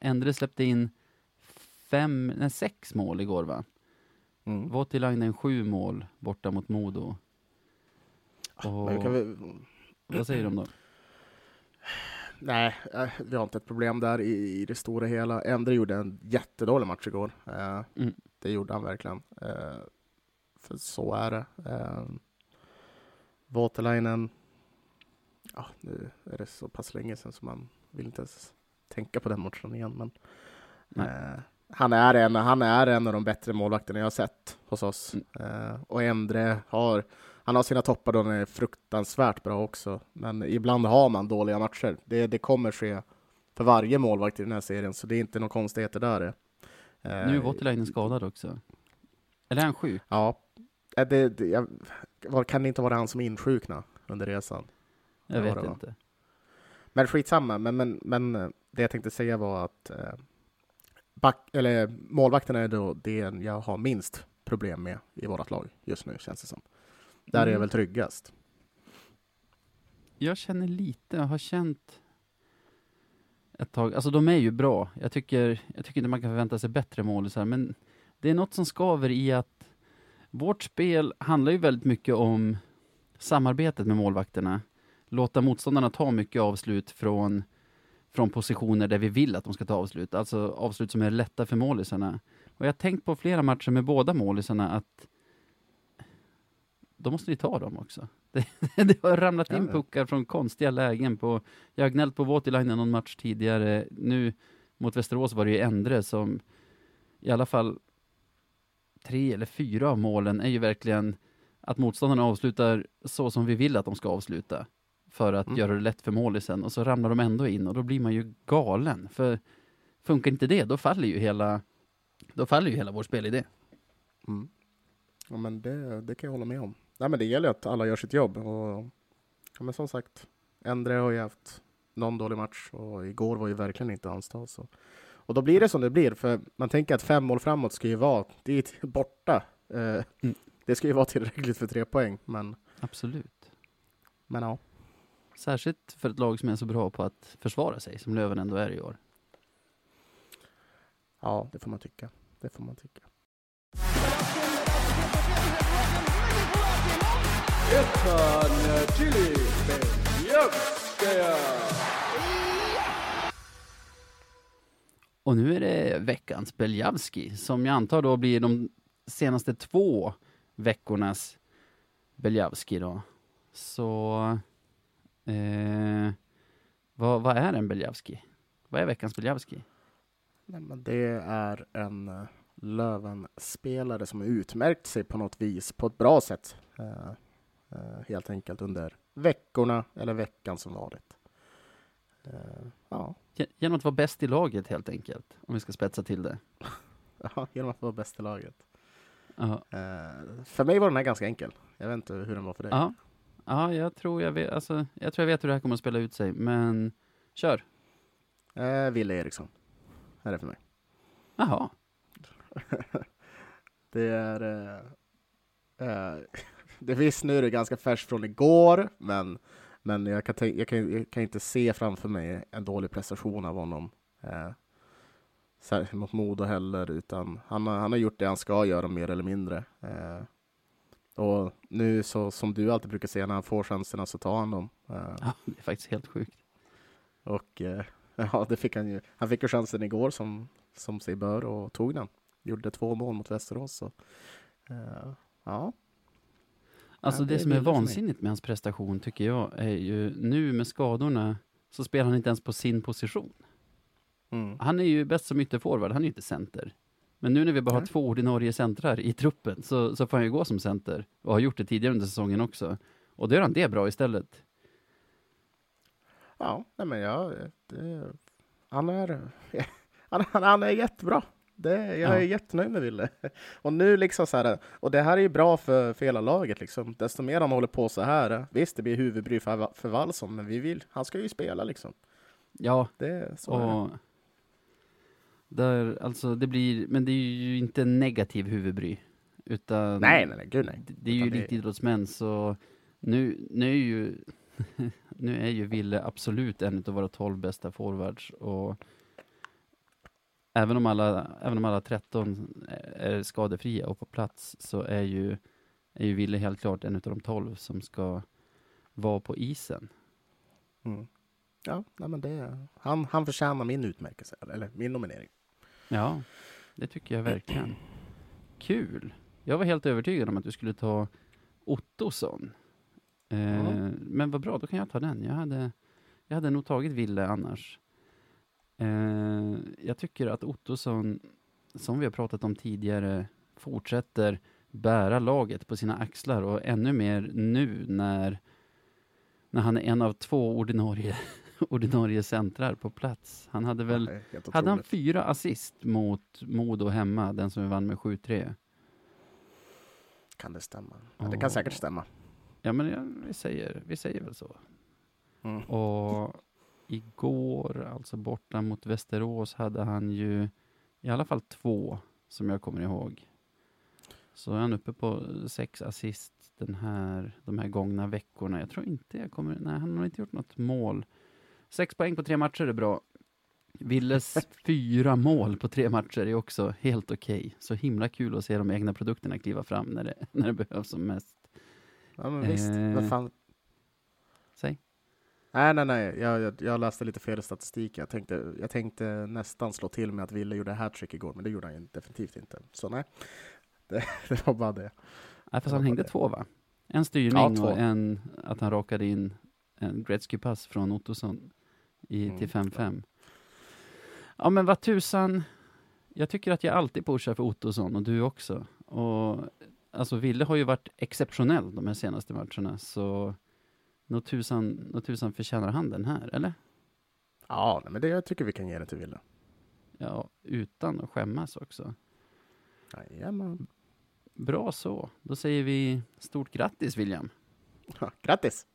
Endre släppte in fem, nej, sex mål igår va? Mm. Voutilainen sju mål borta mot Modo. Men Och, vi kan väl, vad säger de då? nej, eh, vi har inte ett problem där i, i det stora hela. Endre gjorde en jättedålig match igår. Eh, Mm. Det gjorde han verkligen. Eh, för så är det. Eh, Voutilainen, ja, nu är det så pass länge sedan som man vill inte ens tänka på den matchen igen. Men, Nej. eh, han, är en, han är en av de bättre målvakterna jag har sett hos oss. Mm. Eh, och Endre har, han har sina toppar då han är fruktansvärt bra också. Men ibland har man dåliga matcher. Det, det kommer ske för varje målvakt i den här serien, så det är inte några konstigheter där. Eh, Nu är Voutilainen skadad också. Eller är han sjuk? Ja, Eh, det, det, jag, kan det inte vara han som insjuknade under resan? Jag Ja, vet inte. Men skitsamma, men, men, men eh, det jag tänkte säga var att eh, back, eller, målvakterna är då det jag har minst problem med i vårt lag just nu, känns det som. Där är jag Mm. väl tryggast. Jag känner lite, jag har känt ett tag, alltså de är ju bra. Jag tycker, jag tycker inte man kan förvänta sig bättre målisar, men det är något som skaver i att vårt spel handlar ju väldigt mycket om samarbetet med målvakterna. Låta motståndarna ta mycket avslut från, från positioner där vi vill att de ska ta avslut, alltså avslut som är lätta för målisarna. Och jag har tänkt på flera matcher med båda målisarna att då måste ni ta dem också. *laughs* Det, det har ramlat in puckar från konstiga lägen på, jag har gnällt på Voutilainen någon match tidigare, nu mot Västerås var det ju Endre som i alla fall tre eller fyra av målen är ju verkligen att motståndarna avslutar så som vi vill att de ska avsluta för att Mm. göra det lätt för målisen och så ramlar de ändå in och då blir man ju galen. För funkar inte det, då faller ju hela, då faller ju hela vår spelidé. Mm. Ja, men det, det kan jag hålla med om. Nej, men det gäller att alla gör sitt jobb. Och, ja, men som sagt, Endre har ju haft någon dålig match och igår var ju verkligen inte hans dag. Så. Och då blir det som det blir, för man tänker att fem mål framåt ska ju vara, det är ju borta. Eh, Mm. Det ska ju vara tillräckligt för tre poäng, men Absolut. Men ja, Särskilt för ett lag som är så bra på att försvara sig, som Löven ändå är i år. ja, det får man tycka. Det får man tycka. Och nu är det veckans Beljavski, som jag antar då blir de senaste två veckornas Beljavski då. Så... Eh, vad, vad är en Beljavski? Vad är veckans Beljavski? Nej, men det är en uh, Löven-spelare som har utmärkt sig på något vis på ett bra sätt. Eh, eh, helt enkelt under veckorna eller veckan som varit. Eh, ja. Ge- Genom att vara bäst i laget helt enkelt, om vi ska spetsa till det. *laughs* ja, genom att vara bäst i laget. Ja, Eh, för mig var den här ganska enkel. Jag vet inte hur den var för dig. ja. Ja jag, tror jag, vet, alltså, jag tror jag vet hur det här kommer att spela ut sig, men kör. Eh, Wille Eriksson är det för mig. Jaha, *laughs* Det är... Eh, eh, *laughs* det visst, nu är det ganska färskt från igår, men, men jag, kan jag, kan, jag kan inte se framför mig en dålig prestation av honom. Eh, mot Modo heller, utan han har, han har gjort det han ska göra mer eller mindre. Eh, och nu så som du alltid brukar säga, när han får chanserna så tar han dem. Eh, ja, det är faktiskt helt sjukt. och eh, *laughs* ja, det fick han ju. Han fick ju chansen igår som, som sig bör och tog den. Gjorde två mål mot Västerås. Så, eh, ja. Alltså Ja, det, det som är vansinnigt med hans prestation tycker jag är ju nu med skadorna så spelar han inte ens på sin position. Mm. Han är ju bäst som ytterforward, han är ju inte center. Men nu när vi bara har två ordinarie centrar i truppen så, så får han ju gå som center och har gjort det tidigare under säsongen också. Och då gör han det bra istället. Ja, nej men ja, det, han, är, *laughs* han, han, han är jättebra. Det, jag är Ja. jättenöjd med Wille. *laughs* Och nu liksom så här, och det här är ju bra för, för hela laget liksom. Desto mer han håller på så här, visst det blir huvudbry för, för Wallson, men vi vill, han ska ju spela liksom. Ja, Det, så är och där, alltså det blir, men det är ju inte en negativ huvudbry. Utan Nej, nej, nej, gud nej. Det, det är ju Utan det- elitidrottsmän, så nu, nu är ju *laughs* nu är ju Ville absolut en av våra 12 bästa forwards och även om alla, även om alla 13 är skadefria och på plats så är ju, är ju Ville helt klart en av de 12 som ska vara på isen. Mm. Ja, nej, men det, han, han förtjänar min utmärkelse, eller min nominering. Ja, det tycker jag verkligen. Kul! Jag var helt övertygad om att du skulle ta Ottosson. Eh, Ja. Men vad bra, då kan jag ta den. Jag hade, jag hade nog tagit Ville annars. Eh, jag tycker att Ottosson, som vi har pratat om tidigare, fortsätter bära laget på sina axlar och ännu mer nu när, när han är en av två ordinarie, *laughs* ordinarie centrar på plats. Han hade väl helt hade han fyra assist mot Modo hemma, den som vi vann med 7-3? Kan det stämma? Ja, det kan säkert stämma. Ja, men ja, vi, säger, vi säger väl så. Mm. Och igår, alltså borta mot Västerås, hade han ju i alla fall två, som jag kommer ihåg. Så är han uppe på sex assist den här, de här gångna veckorna. Jag tror inte jag kommer... Nej, han har inte gjort något mål. Sex poäng på tre matcher är bra. Willes *laughs* fyra mål på tre matcher är också helt okej. Så himla kul att se de egna produkterna kliva fram när det, när det behövs som mest. Ja, men visst. Eh. Vad fan? Säg. Nej, nej, nej. Jag, jag, jag läste lite fel statistik. Jag tänkte, jag tänkte nästan slå till med att Wille gjorde hattrick igår, men det gjorde han ju definitivt inte. Så nej, *laughs* det, det var bara det. Nej, fast han hängde det. två va? En styrning Ja, och en att han rakade in en Gretzky-pass från Ottosson i, Mm. till 5-5. Ja men vad tusan, jag tycker att jag alltid pushar för Ottosson och du också. Och alltså Ville har ju varit exceptionell de här senaste matcherna så nog tusan, nog tusan förtjänar han den här, eller? Ja, men det, jag tycker vi kan ge det till Wille. Ja, utan att skämmas också. Jajamän. Bra så, då säger vi stort grattis William. Ja, *laughs* Grattis!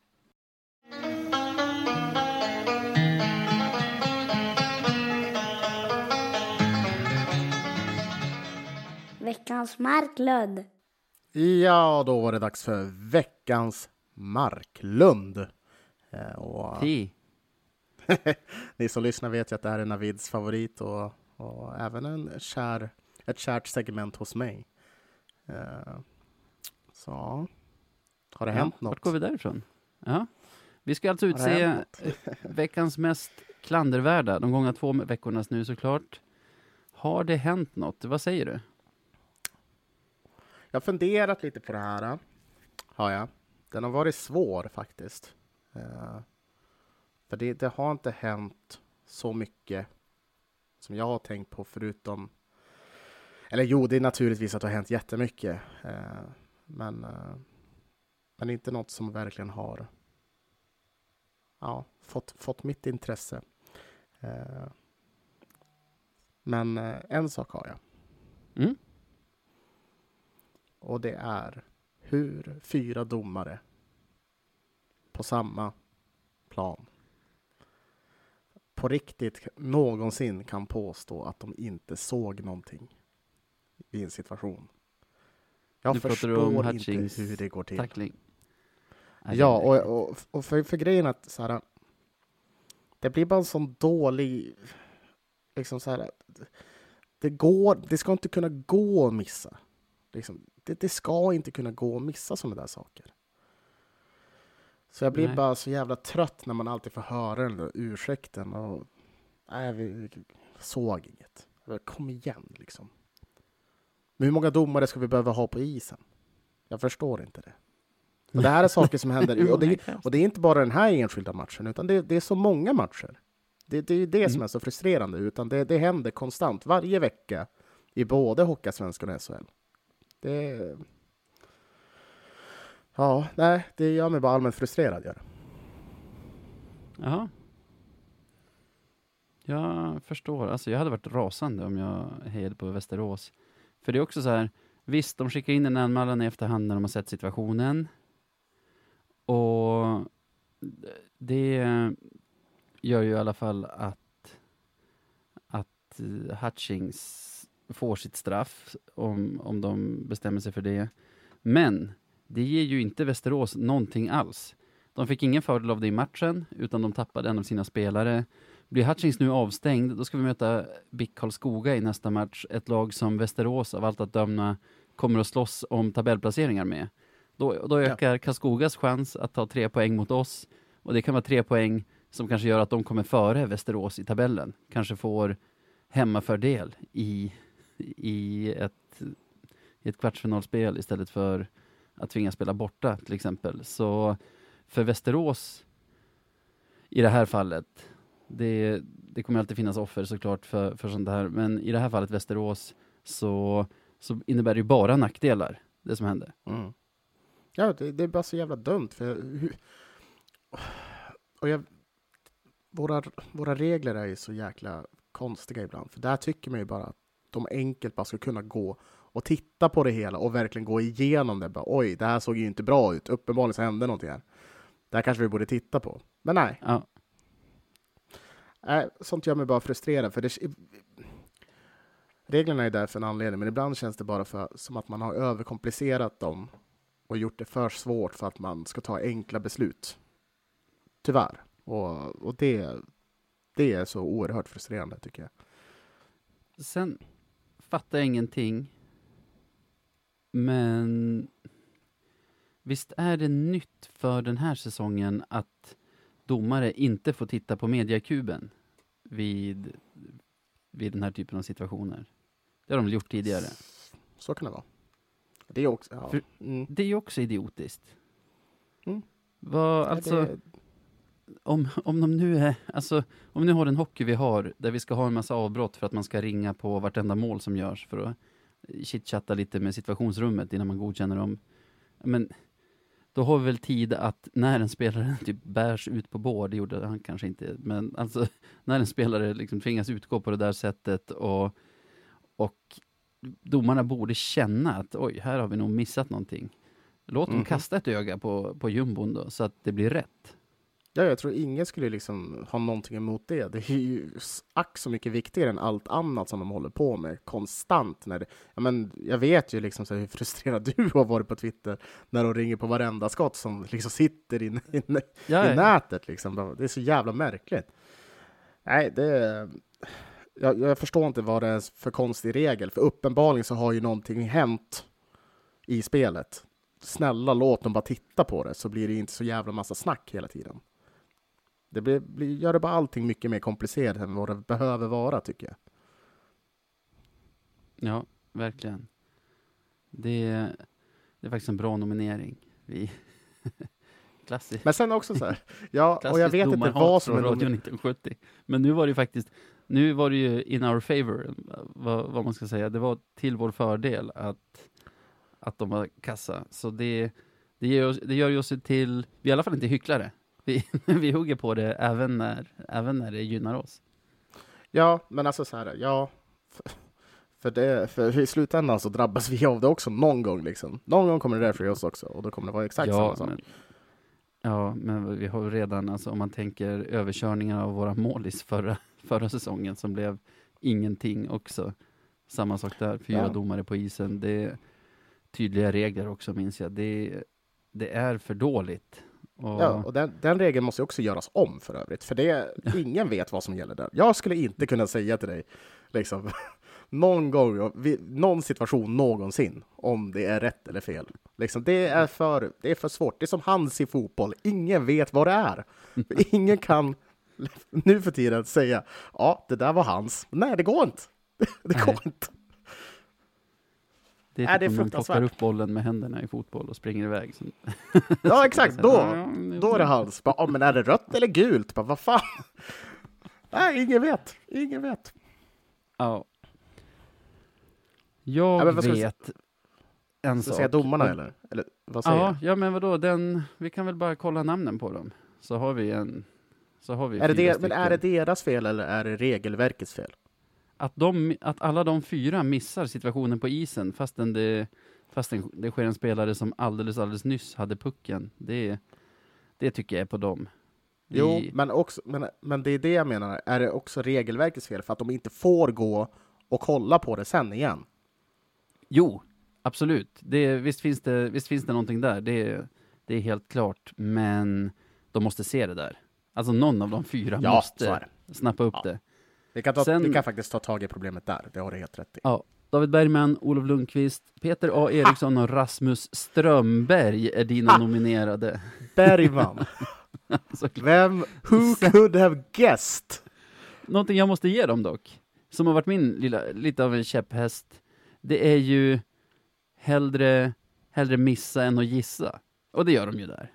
Veckans Marklund. Ja, då var det dags för veckans Marklund. Eh, och *laughs* ni som lyssnar vet ju att det här är Navids favorit och, och även en kär, ett kärt segment hos mig. Eh, så, har det hänt ja, Vart något? går vi därifrån? Ja. Vi ska alltså utse hänt *laughs* veckans mest klandervärda, de gångna två veckornas nu såklart. Har det hänt något? Vad säger du? Jag har funderat lite på det här. Har jag. Den har varit svår faktiskt. Eh, för det, det har inte hänt så mycket som jag har tänkt på förutom... Eller jo, det är naturligtvis att det har hänt jättemycket. Eh, men, eh, men inte något som verkligen har ja, fått, fått mitt intresse. Eh, men en sak har jag. Mm? Och det är hur fyra domare på samma plan på riktigt någonsin kan påstå att de inte såg någonting i en situation. Jag Nu pratar du om förstår inte hur det går till. Tackling. Ja, och, och, och för, för grejen att så här, det blir bara en sån dålig, liksom så här, det går, det ska inte kunna gå att missa. Liksom, det, det ska inte kunna gå att missa sådana där saker. Så jag blir Nej. bara så jävla trött när man alltid får höra den där ursäkten och nej, vi, såg inget. Kom igen liksom. Men hur många domare ska vi behöva ha på isen? Jag förstår inte det. Och det här är saker som händer, *laughs* och det, och det är inte bara den här enskilda matchen, utan det, det är så många matcher. Det, det är det som Mm. är så frustrerande, utan det, det händer konstant, varje vecka, i både Hockeyallsvenskan och SHL. Det... Ja, nej, det gör mig bara allmänt frustrerad. Gör. det. Jaha. Jag förstår. Alltså jag hade varit rasande om jag hejade på Västerås. För det är också så här, visst, de skickar in en anmälan i efterhand när de har sett situationen. Och det gör ju i alla fall att, att Hutchings får sitt straff om, om de bestämmer sig för det. Men det ger ju inte Västerås någonting alls. De fick ingen fördel av det i matchen, utan de tappade en av sina spelare. Blir Hutchings nu avstängd, då ska vi möta BIK Karlskoga i nästa match. Ett lag som Västerås av allt att döma kommer att slåss om tabellplaceringar med. Då, då ökar Karlskogas chans att ta tre poäng mot oss. Och det kan vara tre poäng som kanske gör att de kommer före Västerås i tabellen. Kanske får hemmafördel i, i, ett, i ett kvartsfinalspel istället för att tvingas spela borta till exempel. Så för Västerås i det här fallet, det, det kommer alltid finnas offer såklart för, för sånt här, men i det här fallet Västerås så, så innebär det ju bara nackdelar, det som hände. Mm. Ja, det, det är bara så jävla dumt. För och jag, våra, våra regler är ju så jäkla konstiga ibland. För där tycker man ju bara att de enkelt bara ska kunna gå och titta på det hela och verkligen gå igenom det. Bara, Oj, det här såg ju inte bra ut. Uppenbarligen så hände någonting här. Det här kanske vi borde titta på. Men nej, Ja, nej sånt gör mig bara frustrerad. För det, reglerna är där för en anledning, men ibland känns det bara för, som att man har överkomplicerat dem och gjort det för svårt för att man ska ta enkla beslut. Tyvärr. Och, och det, det är så oerhört frustrerande tycker jag. sen fattar jag ingenting, men visst är det nytt för den här säsongen att domare inte får titta på mediakuben vid, vid den här typen av situationer? Det har de väl gjort tidigare? Så kan det vara. Det är också... Ja. Mm. Det är också idiotiskt. Mm. Vad, alltså, det, om, om de nu är, alltså, om nu har den hockey vi har, där vi ska ha en massa avbrott för att man ska ringa på vartenda mål som görs för att chitchatta lite med situationsrummet innan man godkänner dem. Men då har vi väl tid att när en spelare *laughs* typ bärs ut på bord, det gjorde han kanske inte, men alltså *laughs* när en spelare liksom tvingas utgå på det där sättet och, och domarna borde känna att oj, här har vi nog missat någonting. Låt dem Mhm. kasta ett öga på, på jumbon då, så att det blir rätt. Ja, jag tror ingen skulle liksom ha någonting emot det. Det är ju ack så mycket viktigare än allt annat som de håller på med konstant. När det, ja, men jag vet ju liksom så hur frustrerad *laughs* du har varit på Twitter när de ringer på varenda skott som liksom sitter in, in, i nätet. Liksom. Det är så jävla märkligt. Nej, det... Jag, jag, förstår inte vad det är för konstig regel, för uppenbarligen så har ju någonting hänt i spelet. Snälla låt dem bara titta på det så blir det inte så jävla massa snack hela tiden. Det blir, blir, gör det bara allting mycket mer komplicerat än vad det behöver vara, tycker jag. Ja, verkligen. Det, det är faktiskt en bra nominering. Vi... *laughs* Klassiskt. Men sen också så här, ja, och jag vet inte vad som är Radio 1970. Men nu var det ju faktiskt, nu var det ju in our favor, vad, vad, man ska säga. Det var till vår fördel att, att de var kassa. Så det, det, gör, det gör ju oss till, vi är i alla fall inte hycklare. Vi, *laughs* vi hugger på det även när, även när det gynnar oss. Ja, men alltså så här, ja. För, för, det, för i slutändan så drabbas vi av det också någon gång liksom. Någon gång kommer det där för oss också och då kommer det vara exakt ja, samma sak. Men, ja, men vi har redan, alltså om man tänker överkörningar av våra målis förra, *laughs* förra säsongen som blev ingenting också. Samma sak där, fyra ja. domare på isen. Det är tydliga regler också minns jag. Det, det är för dåligt. Och... Ja, och den, den, regeln måste också göras om för övrigt, för det, ingen vet vad som gäller där. Jag skulle inte kunna säga till dig, liksom, *laughs* någon gång, någon situation någonsin, om det är rätt eller fel. Liksom, det, är för, det är för svårt. Det är som hands i fotboll. Ingen vet vad det är. *laughs* Ingen kan *laughs* nu för tiden säga, ja, det där var hans. Nej, det går inte. Det går inte. Det är, typ är det om man plockar upp bollen med händerna i fotboll och springer iväg. *laughs* Ja, exakt. Då, *laughs* då är det hans. Bara, men är det rött eller gult? Bara, vad fan? *laughs* Nej, ingen vet. Ingen vet. Ja. Jag ja, vet en sak. Ska säga domarna eller? eller vad säger ja, ja, men vadå? Den, vi kan väl bara kolla namnen på dem. Så har vi en. Så har vi är det det, men är det deras fel eller är det regelverkets fel? Att, de, att alla de fyra missar situationen på isen fastän det, fastän det sker en spelare som alldeles, alldeles nyss hade pucken. Det, det tycker jag är på dem. Jo, men, också, men, men det är det jag menar. Är det också regelverkets fel för att de inte får gå och kolla på det sen igen? Jo, absolut. Det, visst, finns det, visst finns det någonting där. Det, det är helt klart. Men de måste se det där. Alltså någon av de fyra ja, måste snappa upp ja. det. Vi kan, ta, Sen, vi kan faktiskt ta tag i problemet där, det har du helt rätt i. Ja, David Bergman, Olof Lundqvist, Peter A Eriksson och Rasmus Strömberg är dina nominerade. Bergman. *laughs* Vem, who could have guessed? Någonting jag måste ge dem dock, som har varit min lilla, lite av en käpphäst, det är ju hellre, hellre missa än att gissa. Och det gör de ju där.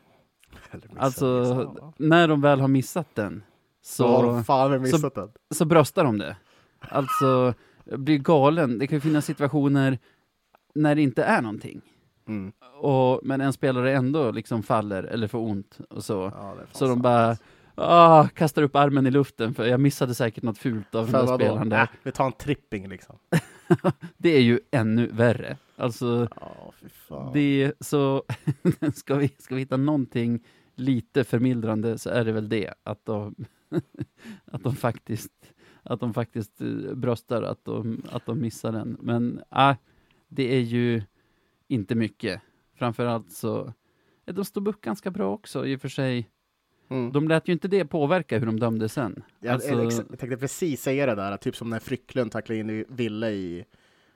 Alltså, när de väl har missat den, så, missat så, den. så bröstar de det. Alltså, blir galen. Det kan ju finnas situationer när det inte är någonting. Mm. Och, men en spelare ändå liksom faller eller får ont och så. Ja, så de bara ah, kastar upp armen i luften för jag missade säkert något fult av den där spelaren där. Äh, vi tar en tripping liksom. *laughs* det är ju ännu värre. Alltså, oh, det så *laughs* ska vi, ska vi hitta någonting lite förmildrande så är det väl det, att de *laughs* att de faktiskt, att de faktiskt eh, bröstar att de, att de missar den. Men äh, det är ju inte mycket. Framförallt så, de stod upp ganska bra också i och för sig. Mm. De lät ju inte det påverka hur de dömde sen. Ja, alltså... Jag tänkte precis säga det där, typ som när Frycklund tacklade in Ville i...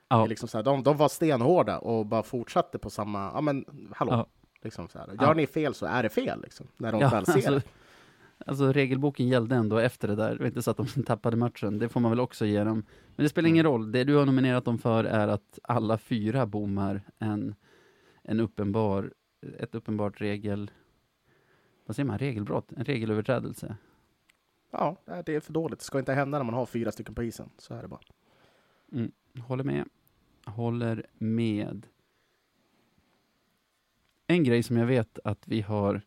Ja. Liksom så här, de, de var stenhårda och bara fortsatte på samma, ja men hallå. Ja. Liksom så här. Gör ja. ni fel så är det fel, liksom, när de ja, väl ser alltså, det. Alltså regelboken gällde ändå efter det där. Det var inte så att de *laughs* tappade matchen. Det får man väl också ge dem. Men det spelar ingen mm. roll. Det du har nominerat dem för är att alla fyra bommar en, en uppenbar, ett uppenbart regel... Vad säger man? Regelbrott? En regelöverträdelse? Ja, det är för dåligt. Det ska inte hända när man har fyra stycken på isen. Så är det bara. Mm, håller med. Håller med. En grej som jag vet att vi har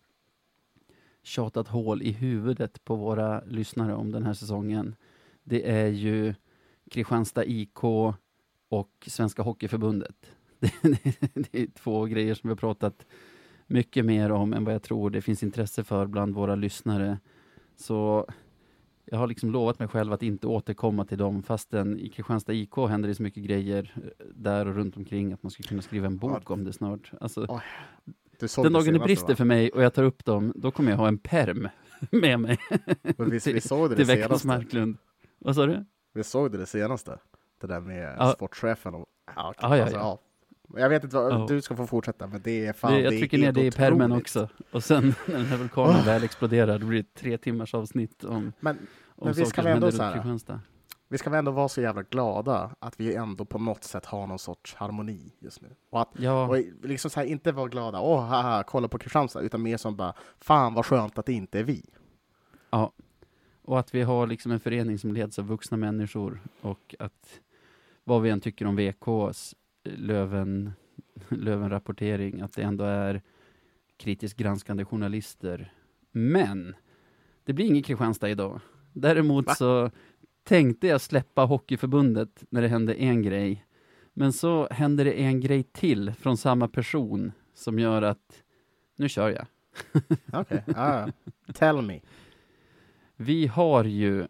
tjatat hål i huvudet på våra lyssnare om den här säsongen, det är ju Kristianstad IK och Svenska Hockeyförbundet. Det, *laughs* det, det, är två grejer som vi har pratat mycket mer om än vad jag tror det finns intresse för bland våra lyssnare. Så jag har liksom lovat mig själv att inte återkomma till dem fastän i Kristianstad IK händer det så mycket grejer eh, där och runt omkring att man skulle kunna skriva en bok om det snart. Alltså, Du såg den det dagen det brister va? för mig och jag tar upp dem, då kommer jag ha en perm *laughs* med mig Men vi, vi såg det, till det senaste. Marklund. Vad sa du? Vi såg det, det senaste. Det där med Ja. sportchefen och... Ja, Ja, ja, alltså, ja. Ja. Jag vet inte vad, Ja. du ska få fortsätta, men det är fan, det, jag är trycker ner det i permen också. Och sen *laughs* när den här vulkanen Åh. väl exploderar, då blir det tre timmars avsnitt om, Men om Men vi ska som ändå så här- vi ska väl ändå vara så jävla glada att vi ändå på något sätt har någon sorts harmoni just nu. Och att Ja, och liksom så här, inte vara glada, åh haha, kolla på Kristianstad, utan mer som bara, fan vad skönt att det inte är vi. och att vi har liksom en förening som leds av vuxna människor och att vad vi än tycker om VKs Löven, *laughs* Löven-rapportering, att det ändå är kritiskt granskande journalister. Men det blir inget Kristianstad idag. Däremot Va? så tänkte jag släppa Hockeyförbundet när det hände en grej. Men så hände det en grej till från samma person som gör att nu kör jag. *laughs* Okej, ja, ja. tell me. Vi har ju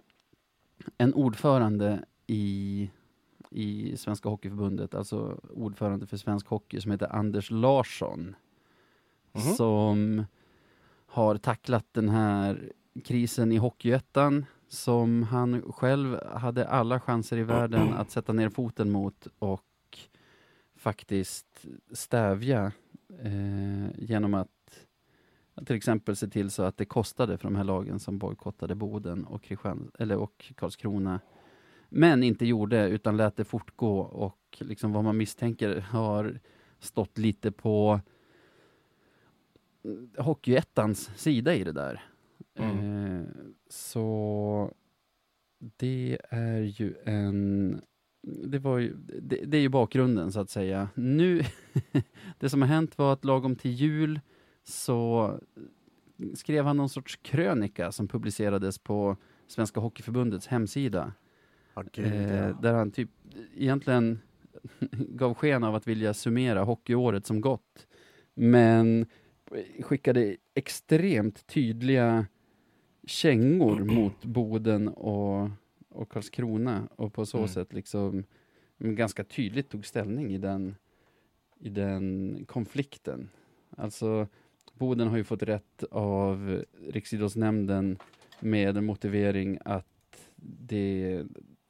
en ordförande i, i Svenska Hockeyförbundet, alltså ordförande för svensk hockey, som heter Anders Larsson. Mhm. Som har tacklat den här krisen i Hockeyettan som han själv hade alla chanser i världen att sätta ner foten mot och faktiskt stävja eh, genom att att till exempel se till så att det kostade för de här lagen som bojkottade Boden och, Kristian, eller, och Karlskrona. Men inte gjorde, utan lät det fortgå och liksom vad man misstänker har stått lite på mm, Hockeyettans sida i det där. Mm. Eh, så det är ju en... Det, var ju, det, det är ju bakgrunden så att säga. Nu, *laughs* det som har hänt var att lagom till jul så skrev han någon sorts krönika som publicerades på Svenska Hockeyförbundets hemsida. Ja, gud, Eh, ja. där han typ egentligen *laughs* gav sken av att vilja summera hockeyåret som gått. Men skickade extremt tydliga kängor *clears throat* mot Boden och, och Karlskrona och på så Mm. sätt liksom ganska tydligt tog ställning i den, i den konflikten. Alltså Boden har ju fått rätt av Riksidrottsnämnden med en motivering att det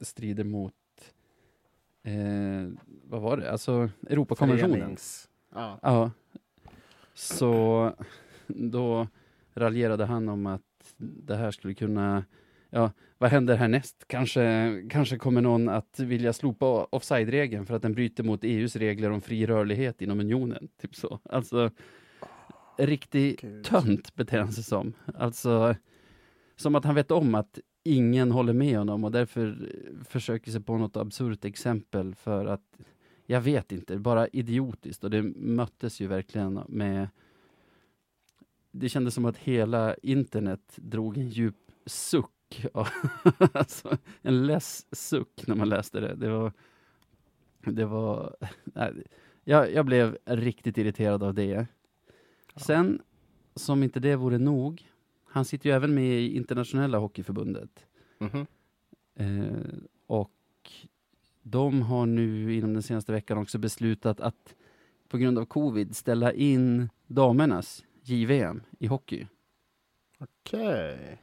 strider mot eh, vad var det? Alltså Europakonventionen. Ja. Ja. Så då raljerade han om att det här skulle kunna, ja, vad händer härnäst? Kanske, kanske kommer någon att vilja slopa offside-regeln för att den bryter mot EUs regler om fri rörlighet inom unionen. Typ så. Alltså, riktig Gud. tönt beter han sig som. Alltså, som att han vet om att ingen håller med honom och därför försöker sig på något absurt exempel för att jag vet inte, bara idiotiskt och det möttes ju verkligen med det kändes som att hela internet drog en djup suck. *laughs* alltså, en less suck när man läste det. Det var... Det var *laughs* nej, jag, jag blev riktigt irriterad av det. Sen, som inte det vore nog, han sitter ju även med i internationella hockeyförbundet. Mhm. Eh, och de har nu inom den senaste veckan också beslutat att på grund av covid ställa in damernas JVM i hockey. Okej.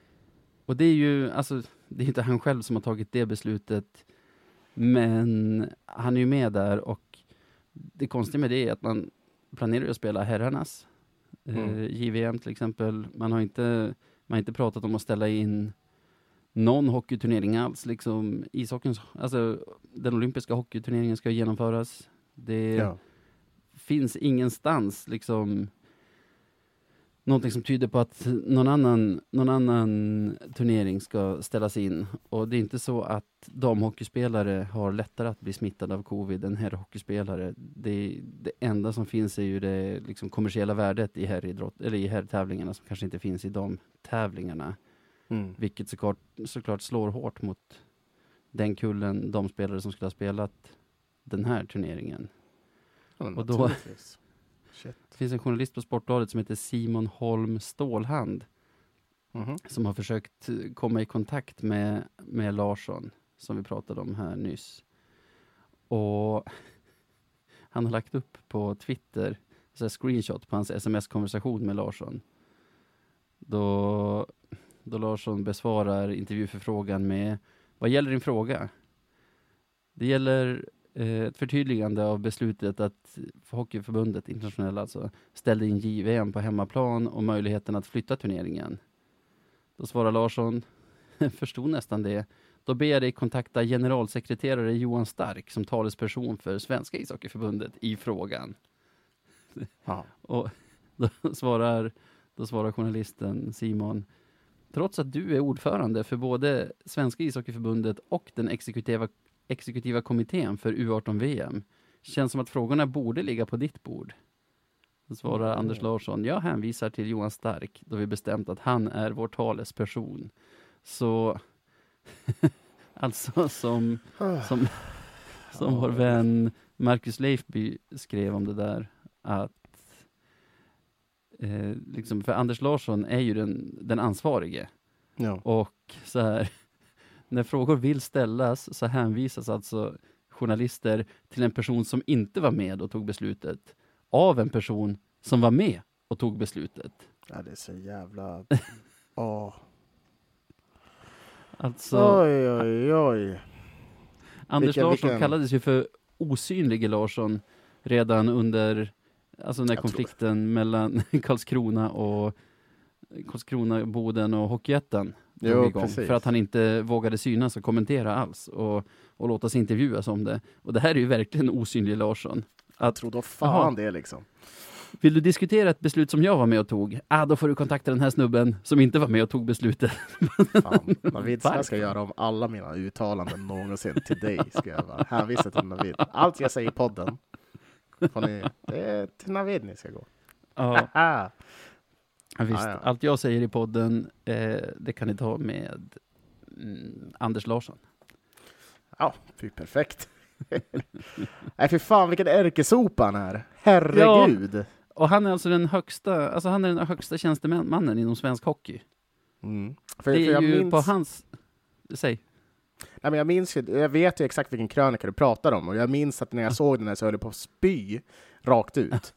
Och det är ju, alltså, det är inte han själv som har tagit det beslutet, men han är ju med där och det konstiga med det är att man planerar att spela herrarnas Mm. JVM till exempel. Man har inte, man har inte pratat om att ställa in någon hockeyturnering alls, liksom ishockeyns, alltså den olympiska hockeyturneringen ska genomföras. Det Ja. finns ingenstans liksom någonting som tyder på att någon annan, någon annan turnering ska ställas in. Och det är inte så att damhockeyspelare har lättare att bli smittade av covid än herrhockeyspelare. Det, det enda som finns är ju det liksom kommersiella värdet i herridrott, eller i herrtävlingarna som kanske inte finns i damtävlingarna. Mm. Vilket såklart, såklart slår hårt mot den kullen damspelare som skulle ha spelat den här turneringen. Ja, Och då-. Det finns en journalist på Sportbladet som heter Simon Holm Stålhand Mhm. som har försökt komma i kontakt med, med Larsson, som vi pratade om här nyss. Och *laughs* han har lagt upp på Twitter så här screenshot på hans sms-konversation med Larsson. Då, då Larsson besvarar intervjuförfrågan med Vad gäller din fråga? Det gäller ett förtydligande av beslutet att Hockeyförbundet, internationella alltså, ställde in JVM på hemmaplan och möjligheten att flytta turneringen. Då svarar Larsson, *laughs* förstod nästan det. Då ber jag dig kontakta generalsekreterare Johan Stark som talesperson för Svenska ishockeyförbundet i frågan. *laughs* Ja. Och då *laughs* svarar, då svarar journalisten Simon, trots att du är ordförande för både Svenska ishockeyförbundet och den exekutiva, exekutiva kommittén för U18-VM, känns som att frågorna borde ligga på ditt bord. Då svarar Mm. Anders Larsson, jag hänvisar till Johan Stark, då vi bestämt att han är vår talesperson. Så, *laughs* alltså som, *sighs* som, som vår vän Marcus Leifby skrev om det där, att eh, liksom, för Anders Larsson är ju den, den ansvarige. Ja. Och så här, när frågor vill ställas så hänvisas alltså journalister till en person som inte var med och tog beslutet av en person som var med och tog beslutet. ja, det är så jävla... *laughs* Åh. Alltså, Oj, oj, oj. Anders vilken- Larsson vilken- kallades ju för osynlige Larsson redan under, alltså när Jag konflikten mellan *laughs* Karlskrona och Karlskrona, Boden och Hockeyettan Jo, igång. precis. För att han inte vågade synas och kommentera alls och, och låta sig intervjuas om det. Och det här är ju verkligen osynlig Larsson. Jag Att, tror då fan Jaha. det liksom. vill du diskutera ett beslut som jag var med och tog? Ah, då får du kontakta den här snubben som inte var med och tog beslutet. Fan, Navid ska jag göra om alla mina uttalanden någonsin till dig. Ska jag hänvisa till Navid. Allt jag säger i podden, får ni, det är till Navid ni ska gå. Ja. Ja, visst, Ja, ja. allt jag säger i podden, eh, det kan ni ta med mm, Anders Larsson. Ja, fy perfekt. *laughs* Nej fy fan vilken ärkesopa han är. Herregud. Och han är alltså den högsta, alltså han är den högsta tjänstemannen inom svensk hockey. Mm. För, Det för är jag, ju minns, på hans, säg. nej, men jag minns ju, jag vet ju exakt vilken krönika du pratar om och jag minns att när jag såg den här så höll jag på att spy rakt ut.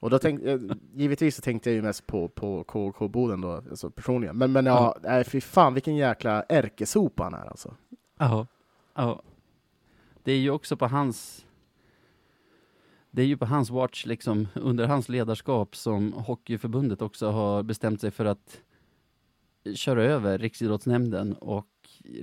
Och då tänkte jag, givetvis så tänkte jag ju mest på, på KK Boden då, alltså personligen. Men, men ja, nej fy fan vilken jäkla ärkesopa han är alltså. Ja. ja. Det är ju också på hans, det är ju på hans watch, liksom, under hans ledarskap som Hockeyförbundet också har bestämt sig för att köra över Riksidrottsnämnden och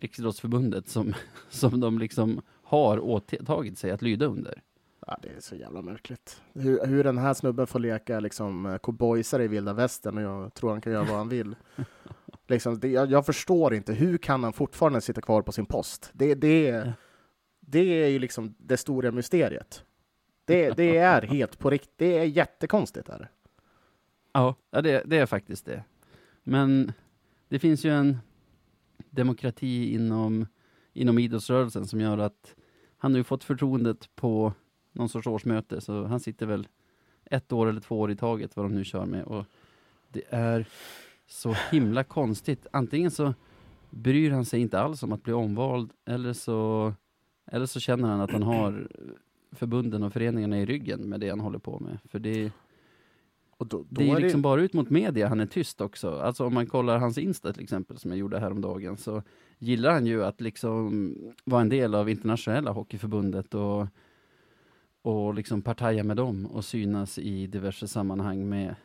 Riksidrottsförbundet som, som de liksom har åtagit sig att lyda under. Ja, det är så jävla märkligt. Hur, hur den här snubben får leka liksom eh, cowboysare i vilda västern och jag tror han kan göra vad han vill. *laughs* liksom, det, jag, jag förstår inte, hur kan han fortfarande sitta kvar på sin post? Det, det, det är ju liksom det stora mysteriet. Det, det är helt på riktigt, det är jättekonstigt. Är det. Ja, ja det, det är faktiskt det. Men det finns ju en demokrati inom, inom idrottsrörelsen som gör att han har ju fått förtroendet på någon sorts årsmöte, så han sitter väl ett år eller två år i taget, vad de nu kör med. Och det är så himla konstigt. Antingen så bryr han sig inte alls om att bli omvald, eller så, eller så känner han att han har förbunden och föreningarna i ryggen med det han håller på med. För det Och då, då det är är liksom bara ut mot media han är tyst också. Alltså om man kollar hans Insta till exempel, som jag gjorde häromdagen, så gillar han ju att liksom vara en del av internationella hockeyförbundet och, och liksom partaja med dem och synas i diverse sammanhang med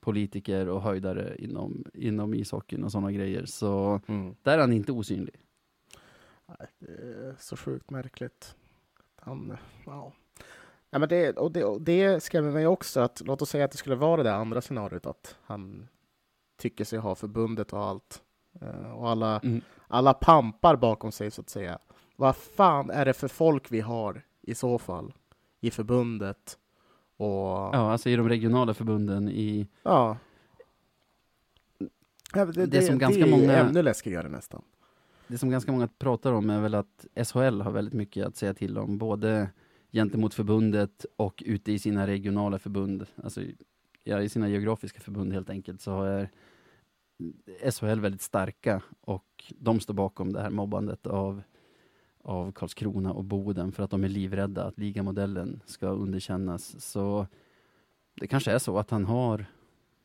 politiker och höjdare inom, inom ishockeyn och sådana grejer. Så Mm. där är han inte osynlig. Nej, det är så sjukt märkligt. Han, ja. Ja, men det, och det, och det skrämmer mig också, att låt oss säga att det skulle vara det andra scenariot, att han tycker sig ha förbundet och allt. Eh, och alla, Mm. alla pampar bakom sig, så att säga. Vad fan är det för folk vi har i så fall i förbundet? Och Ja, alltså i de regionala förbunden i... ja. Ja, det, det, Det som ganska det är många- ännu läskigare nästan. Det som ganska många pratar om är väl att SHL har väldigt mycket att säga till om. Både gentemot förbundet och ute i sina regionala förbund, alltså ja, i sina geografiska förbund helt enkelt, så är SHL väldigt starka och de står bakom det här mobbandet av, av Karlskrona och Boden för att de är livrädda att ligamodellen ska underkännas. Så det kanske är så att han har,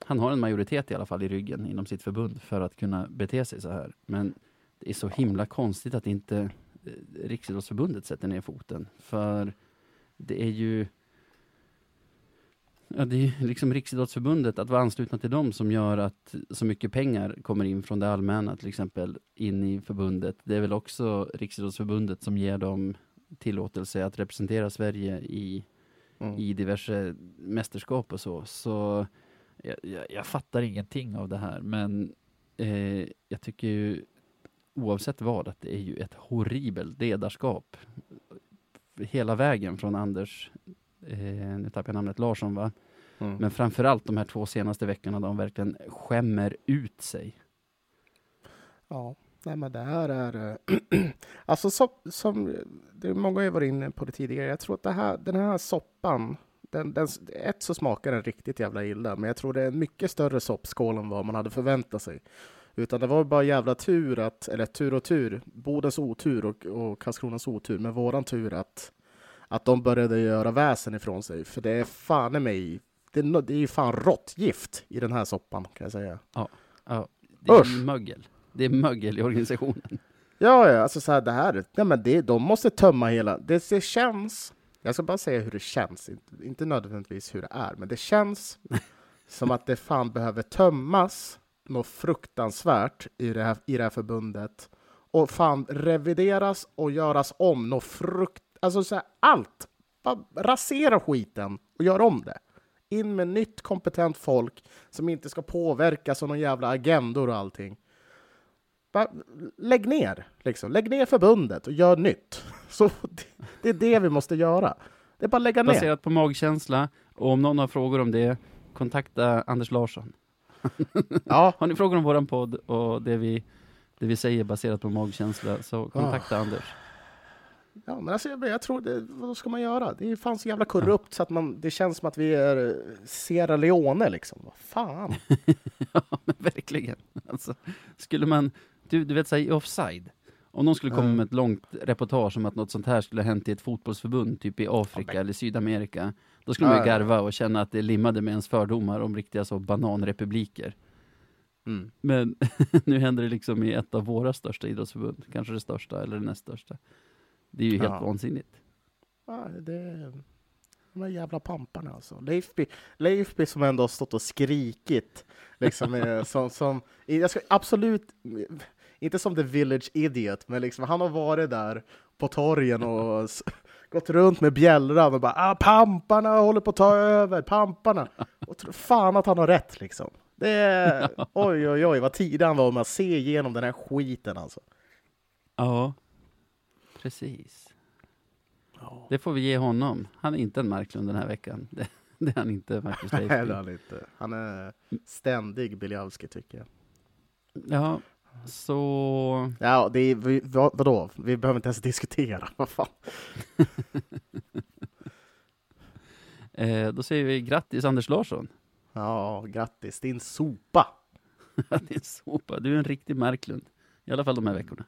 han har en majoritet i alla fall i ryggen inom sitt förbund för att kunna bete sig så här. Men det är så himla konstigt att inte eh, Riksidrottsförbundet sätter ner foten. För det är ju Ja, det är liksom Riksidrottsförbundet, att vara anslutna till dem som gör att så mycket pengar kommer in från det allmänna till exempel in i förbundet. Det är väl också Riksidrottsförbundet som ger dem tillåtelse att representera Sverige i, mm. i diverse mästerskap och så. Så jag, jag, jag fattar ingenting av det här, men eh, jag tycker ju oavsett vad att det är ju ett horribelt ledarskap hela vägen från Anders eh, nu tappar jag namnet, Larsson va? Mm. Men framförallt de här två senaste veckorna då de verkligen skämmer ut sig. Ja, nej men det här är... Äh, *clears throat* alltså som, som det är många har varit inne på det tidigare, jag tror att det här, den här soppan, den, den, ett så smakar den riktigt jävla illa, men jag tror det är en mycket större soppskål än vad man hade förväntat sig. Utan det var bara jävla tur att, eller tur och tur, Bodens otur och, och Karlskronas otur, men våran tur att att de började göra väsen ifrån sig. För det är fan i mig, det är, det är fan råttgift i den här soppan kan jag säga. Ja, ja det är Usch. mögel. Det är mögel i organisationen. Ja, ja, alltså så här, det här, ja, men det, de måste tömma hela, det, det känns, jag ska bara säga hur det känns, inte, inte nödvändigtvis hur det är, men det känns *laughs* som att det fan behöver tömmas något fruktansvärt i det här, i det här förbundet och fan revideras och göras om något frukt Alltså så här, allt. Bara rasera skiten och gör om det. In med nytt kompetent folk som inte ska påverkas av någon jävla agendor och allting. Bara lägg ner, liksom. Lägg ner förbundet och gör nytt. *laughs* Så det, det är det vi måste göra. Det är bara att lägga ner. Baserat på magkänsla. Och om någon har frågor om det, kontakta Anders Larsson. *laughs* Ja. har ni frågor om våran podd och det vi, det vi säger baserat på magkänsla, så kontakta oh. Anders. Ja, men alltså, jag, tror, det, vad ska man göra? Det är fan så jävla korrupt ja. så att man, det känns som att vi är eh, Sierra Leone liksom. Vad fan? *laughs* ja, men verkligen. Alltså, skulle man, du, du vet i offside, om någon skulle komma mm. med ett långt reportage om att något sånt här skulle ha hänt i ett fotbollsförbund, typ i Afrika ja, eller Sydamerika, då skulle man ju garva och känna att det limmade med ens fördomar om riktiga så bananrepubliker. Mm. Men *laughs* nu händer det liksom i ett av våra största idrottsförbund, kanske det största eller det näst största. Det är ju helt ja. vansinnigt. Ja, det är de här jävla pamparna alltså. Leifby, Leifby som ändå har stått och skrikit. Liksom, *laughs* som, som, jag ska absolut, inte som the village idiot, men liksom, han har varit där på torgen och *laughs* gått runt med bjällran och bara ah, pamparna håller på att ta över, pamparna. *laughs* Och tror fan att han har rätt liksom. Det är, oj, oj, oj, vad tidig han var med att se igenom den här skiten alltså. Ja, Precis. Ja. Det får vi ge honom. Han är inte en Marklund den här veckan. *laughs* Det, det är han inte, Marcus Nej, det är han inte. Han är ständig Biljavski, tycker jag. Ja, så... Ja, det är, vi, vad, vadå? Vi behöver inte ens diskutera. *laughs* Vad fan? *laughs* eh, då säger vi grattis Anders Larsson. Ja, grattis. Din sopa. Din sopa. Du är en riktig Marklund. I alla fall de här veckorna.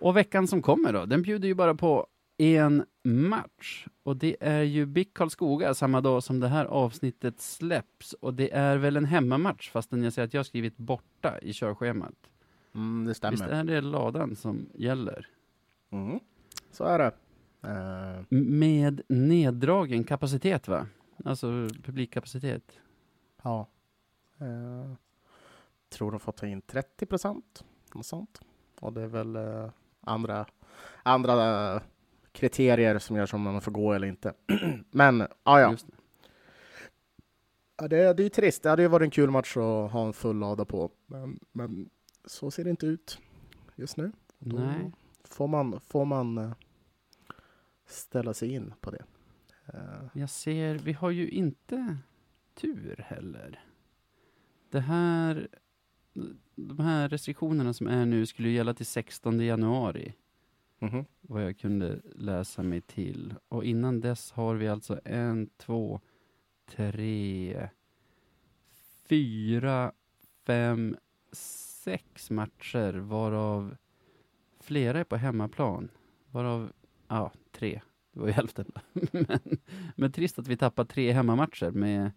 Och veckan som kommer då, den bjuder ju bara på en match. Och det är ju BIK Karlskoga samma dag som det här avsnittet släpps. Och det är väl en hemmamatch, fastän jag säger att jag har skrivit borta i körschemat. Mm, det stämmer. Visst är det ladan som gäller? Mm, så är det. Uh... Med neddragen kapacitet va? Alltså publikkapacitet. Ja. Uh, tror de får ta in 30 procent. Något sånt. Och det är väl uh, andra, andra kriterier som gör som man får gå eller inte. *clears throat* Men, ah, ja. ja. Det, det är trist. Det hade ju varit en kul match att ha en full lada på. Men, men så ser det inte ut just nu. Då Nej. Får man, får man ställa sig in på det. Jag ser, vi har ju inte tur heller. Det här, de här restriktionerna som är nu skulle ju gälla till 16 januari. Mhm. vad jag kunde läsa mig till. Och innan dess har vi alltså en, två, tre, fyra, fem, sex matcher varav flera är på hemmaplan. Varav, ja, tre. Det var ju hälften. *laughs* men, men trist att vi tappar tre hemmamatcher med,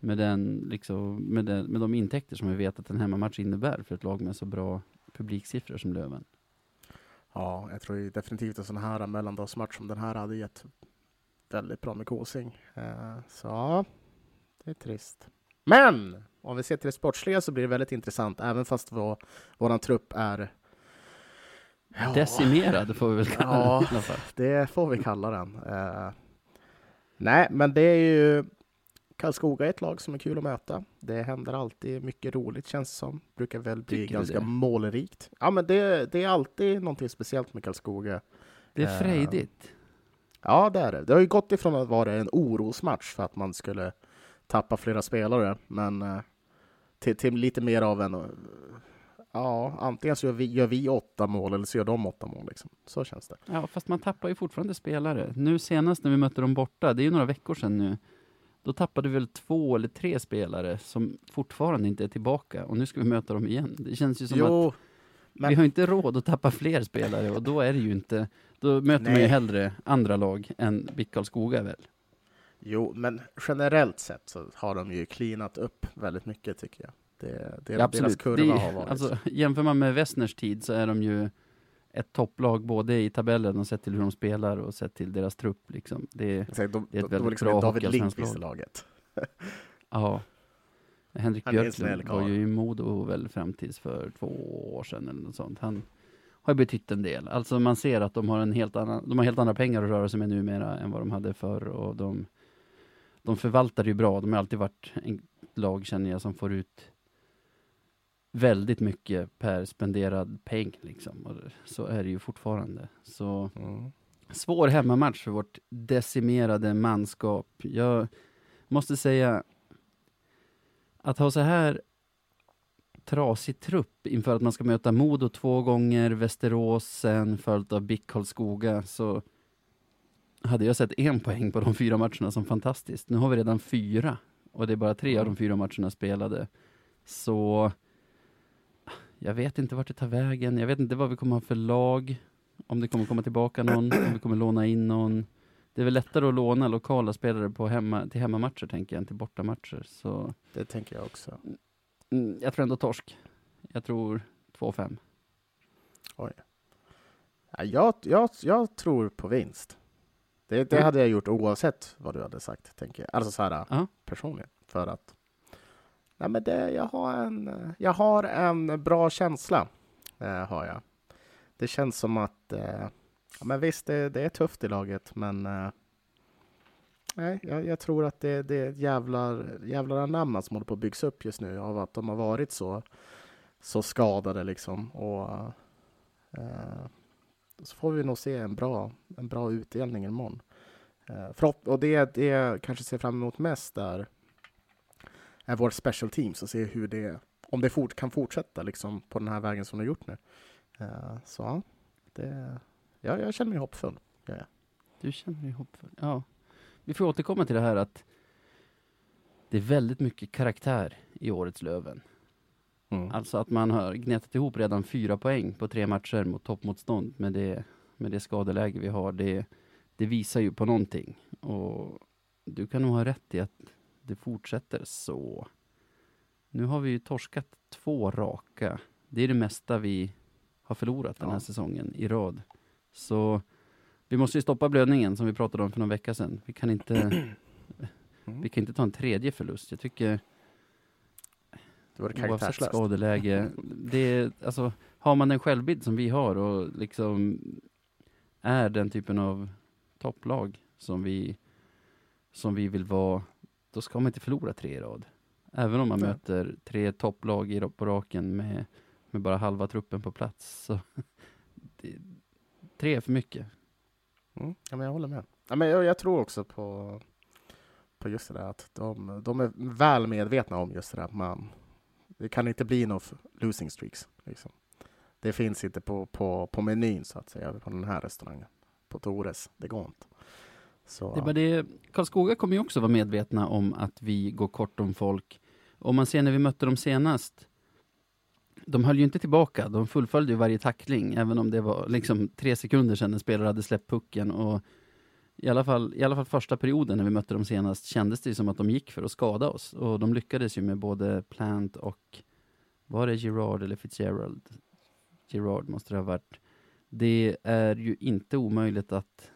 med, den, liksom, med, den, med de intäkter som vi vet att en hemmamatch innebär för ett lag med så bra publiksiffror som Löven. Ja, jag tror ju definitivt en sån här mellandagsmatch som den här hade gett väldigt bra med kosing. Eh, så ja, det är trist. Men om vi ser till det sportsliga så blir det väldigt intressant, även fast vår, vår trupp är Ja, Decimerad får vi väl kalla Ja. den fall. det får vi kalla den. Eh, nej, men det är ju Karlskoga är ett lag som är kul att möta. Det händer alltid mycket roligt känns det som. Brukar väl bli Tycker ganska målrikt. Ja, men det, det är alltid någonting speciellt med Karlskoga. Det är Eh, frejdigt. Ja, det är det. Det har ju gått ifrån att vara en orosmatch för att man skulle tappa flera spelare, men eh, till, till lite mer av en... Ja, antingen så gör vi, gör vi åtta mål eller så gör de åtta mål. Liksom. Så känns det. Ja, fast man tappar ju fortfarande spelare. Nu senast när vi mötte dem borta, det är ju några veckor sedan nu, då tappade vi väl två eller tre spelare som fortfarande inte är tillbaka och nu ska vi möta dem igen. Det känns ju som att Jo, men- vi har inte råd att tappa fler spelare och då är det ju inte, då möter man ju Nej. hellre andra lag än BIK Karlskoga väl. jo, men generellt sett så har de ju cleanat upp väldigt mycket tycker jag. Det, det, Ja, deras kurva Det- har varit... Alltså, jämför man med Westners tid så är de ju ett topplag både i tabellen och sett till hur de spelar och sett till deras trupp. Liksom. Det, Exakt, de, det är ett de, väldigt liksom bra David Lindqvist i lag. laget. *laughs* Ja. Henrik Björklund var ju i Modo väl fram tills för två år sedan eller något sånt. Han har ju betytt en del. Alltså man ser att de har en helt annan, de har helt andra pengar att röra sig med numera än vad de hade förr och de, de förvaltar ju bra. De har alltid varit en lag känner jag som får ut väldigt mycket per spenderad peng liksom. Och så är det ju fortfarande. Så Mm. svår hemmamatch för vårt decimerade manskap. Jag måste säga att ha så här trasig trupp inför att man ska möta Modo två gånger, Västerås sen följt av BIK Karlskoga så hade jag sett en poäng på de fyra matcherna som fantastiskt. Nu har vi redan fyra och det är bara tre av de fyra matcherna spelade. Så jag vet inte vart det tar vägen. Jag vet inte vad vi kommer ha för lag. Om det kommer komma tillbaka någon, om vi kommer låna in någon. Det är väl lättare att låna lokala spelare på hemma, till hemmamatcher tänker jag, än till bortamatcher. Så Det tänker jag också. mm, jag tror ändå torsk. Jag tror 2-5. Ja, jag, jag, jag tror på vinst. Det, det Mm. hade jag gjort oavsett vad du hade sagt, tänker jag. Alltså så här Ja. personligen. För att nej, men det, jag, har en, jag har en bra känsla. Eh, har jag. Det känns som att eh, ja, men visst, det, det är tufft i laget, men eh, nej, jag, jag tror att det, det är ett jävlar, jävlar anamma som håller på att byggas upp just nu av att de har varit så, så skadade liksom. Och, eh, så får vi nog se en bra, en bra utdelning imorgon. Eh, och det, det jag kanske ser fram emot mest är, är vårt special teams och se hur det, om det fort, kan fortsätta liksom på den här vägen som det har gjort nu. Eh, så ja, det, ja, jag känner mig hoppfull. Ja, ja. Du känner dig hoppfull. Ja. Vi får återkomma till det här att det är väldigt mycket karaktär i årets Löven. Mm. Alltså att man har gnetat ihop redan fyra poäng på tre matcher mot toppmotstånd med det, med det skadeläge vi har. Det, det visar ju på någonting. Och du kan nog ha rätt i att det fortsätter så. Nu har vi ju torskat två raka. Det är det mesta vi har förlorat den här säsongen i rad. Så vi måste ju stoppa blödningen som vi pratade om för någon vecka sedan. Vi kan inte, Mm. vi kan inte ta en tredje förlust. Jag tycker Det var oavsett skadeläge. *laughs* Det är, alltså, har man den självbild som vi har och liksom är den typen av topplag som vi, som vi vill vara, då ska man inte förlora tre i rad. Även om man Nej. möter tre topplag i, på raken med, med bara halva truppen på plats. Så *laughs* det, tre är för mycket. Mm. Ja, men jag håller med. Ja, men jag, jag tror också på, på just det där att de, de är väl medvetna om just det där att man, det kan inte bli några losing streaks. Liksom. Det finns inte på, på, på menyn så att säga på den här restaurangen. På Tores, det går inte. Så, Det bara det, Karlskoga kommer ju också vara medvetna om att vi går kort om folk. Om man ser när vi mötte dem senast, de höll ju inte tillbaka, de fullföljde ju varje tackling, även om det var liksom tre sekunder sedan en spelare hade släppt pucken. Och i, alla fall, I alla fall första perioden när vi mötte dem senast kändes det som att de gick för att skada oss. Och de lyckades ju med både Plant och, var det Gerard eller Fitzgerald? Gerard måste det ha varit. Det är ju inte omöjligt att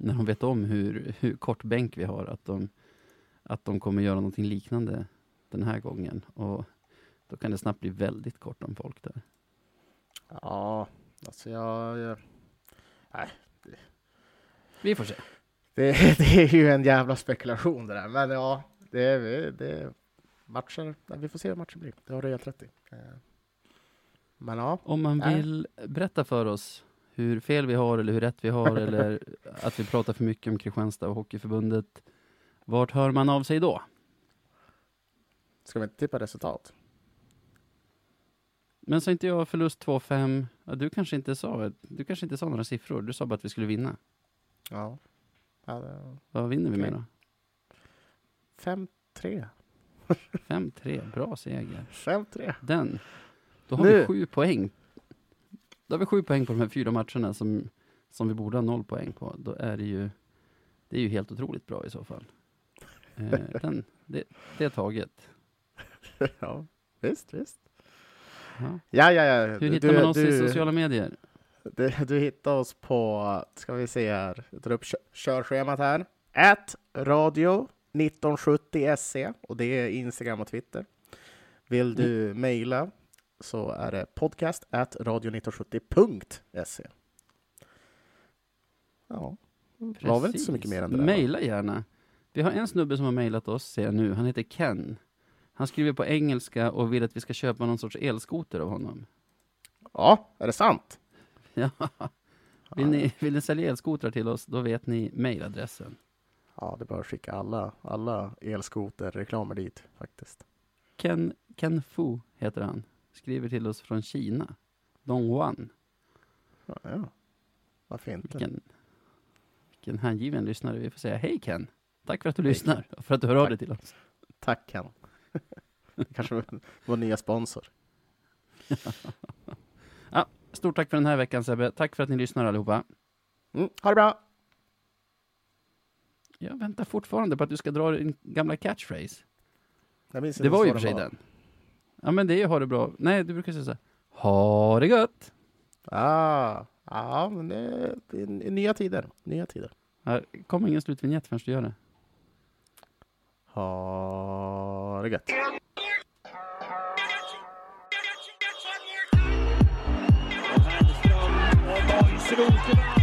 när de vet om hur, hur kort bänk vi har, att de, att de kommer göra någonting liknande den här gången. Och då kan det snabbt bli väldigt kort om folk där. Ja, alltså jag... jag nej, Vi får se. det, *laughs* det är ju en jävla spekulation det där. Men ja, det är, matcher. Vi får se hur matchen blir. Det har du helt rätt i. Eh, Men ja, Om man Nej. vill berätta för oss hur fel vi har eller hur rätt vi har eller *laughs* att vi pratar för mycket om Kristianstad och Hockeyförbundet. Vart hör man av sig då? ska vi inte tippa resultat? Men sa inte jag förlust 2-5? Ja, du kanske inte sa, du kanske inte sa några siffror. Du sa bara att vi skulle vinna. Ja. ja det- Vad vinner vi med då? 5-3. 5-3, bra seger. 5-3. Den. Då har Nu. vi sju poäng. Då har vi sju poäng på de här fyra matcherna som, som vi borde ha noll poäng på. Då är det ju, det är ju helt otroligt bra i så fall. Eh, *laughs* den, det, det är taget. *laughs* ja, visst, visst. Ja. Ja, ja, ja. Hur hittar man oss i sociala medier? Du, du hittar oss på, ska vi se här, jag tar upp kö- körschemat här. At radio 1970se och det är Instagram och Twitter. Vill du mejla så är det podcast at radio1970.se. Ja, det var väl inte så mycket mer än det där. Maila gärna. Vi har en snubbe som har mejlat oss, ser jag nu. Han heter Ken. Han skriver på engelska och vill att vi ska köpa någon sorts elskoter av honom. Ja, är det sant? *laughs* Ja. Vill, ni, vill ni sälja elskotrar till oss, då vet ni mejladressen. Ja, det att skicka alla, alla elskoterreklamer dit faktiskt. Ken, Ken Fu heter han. Skriver till oss från Kina. Dongwan. Ja, ja. Varför inte? Vilken, vilken hängiven lyssnare. Vi får säga hej Ken. Tack för att du Hej, lyssnar och för att du hör av Tack. dig till oss. Tack Ken. *laughs* Kanske var vår nya sponsor. *laughs* Stort tack för den här veckan Sebbe. Tack för att ni lyssnar allihopa. Mm, ha det bra! Jag väntar fortfarande på att du ska dra din gamla catchphrase. Det var ju för sig den. Ja men det är ju ha det bra. Nej, du brukar säga så här. Ha det gött! Ah, ja, men det är, det är nya tider. Nya tider. Här kommer ingen slutvinjett förrän du gör det. Ha det gött. Roter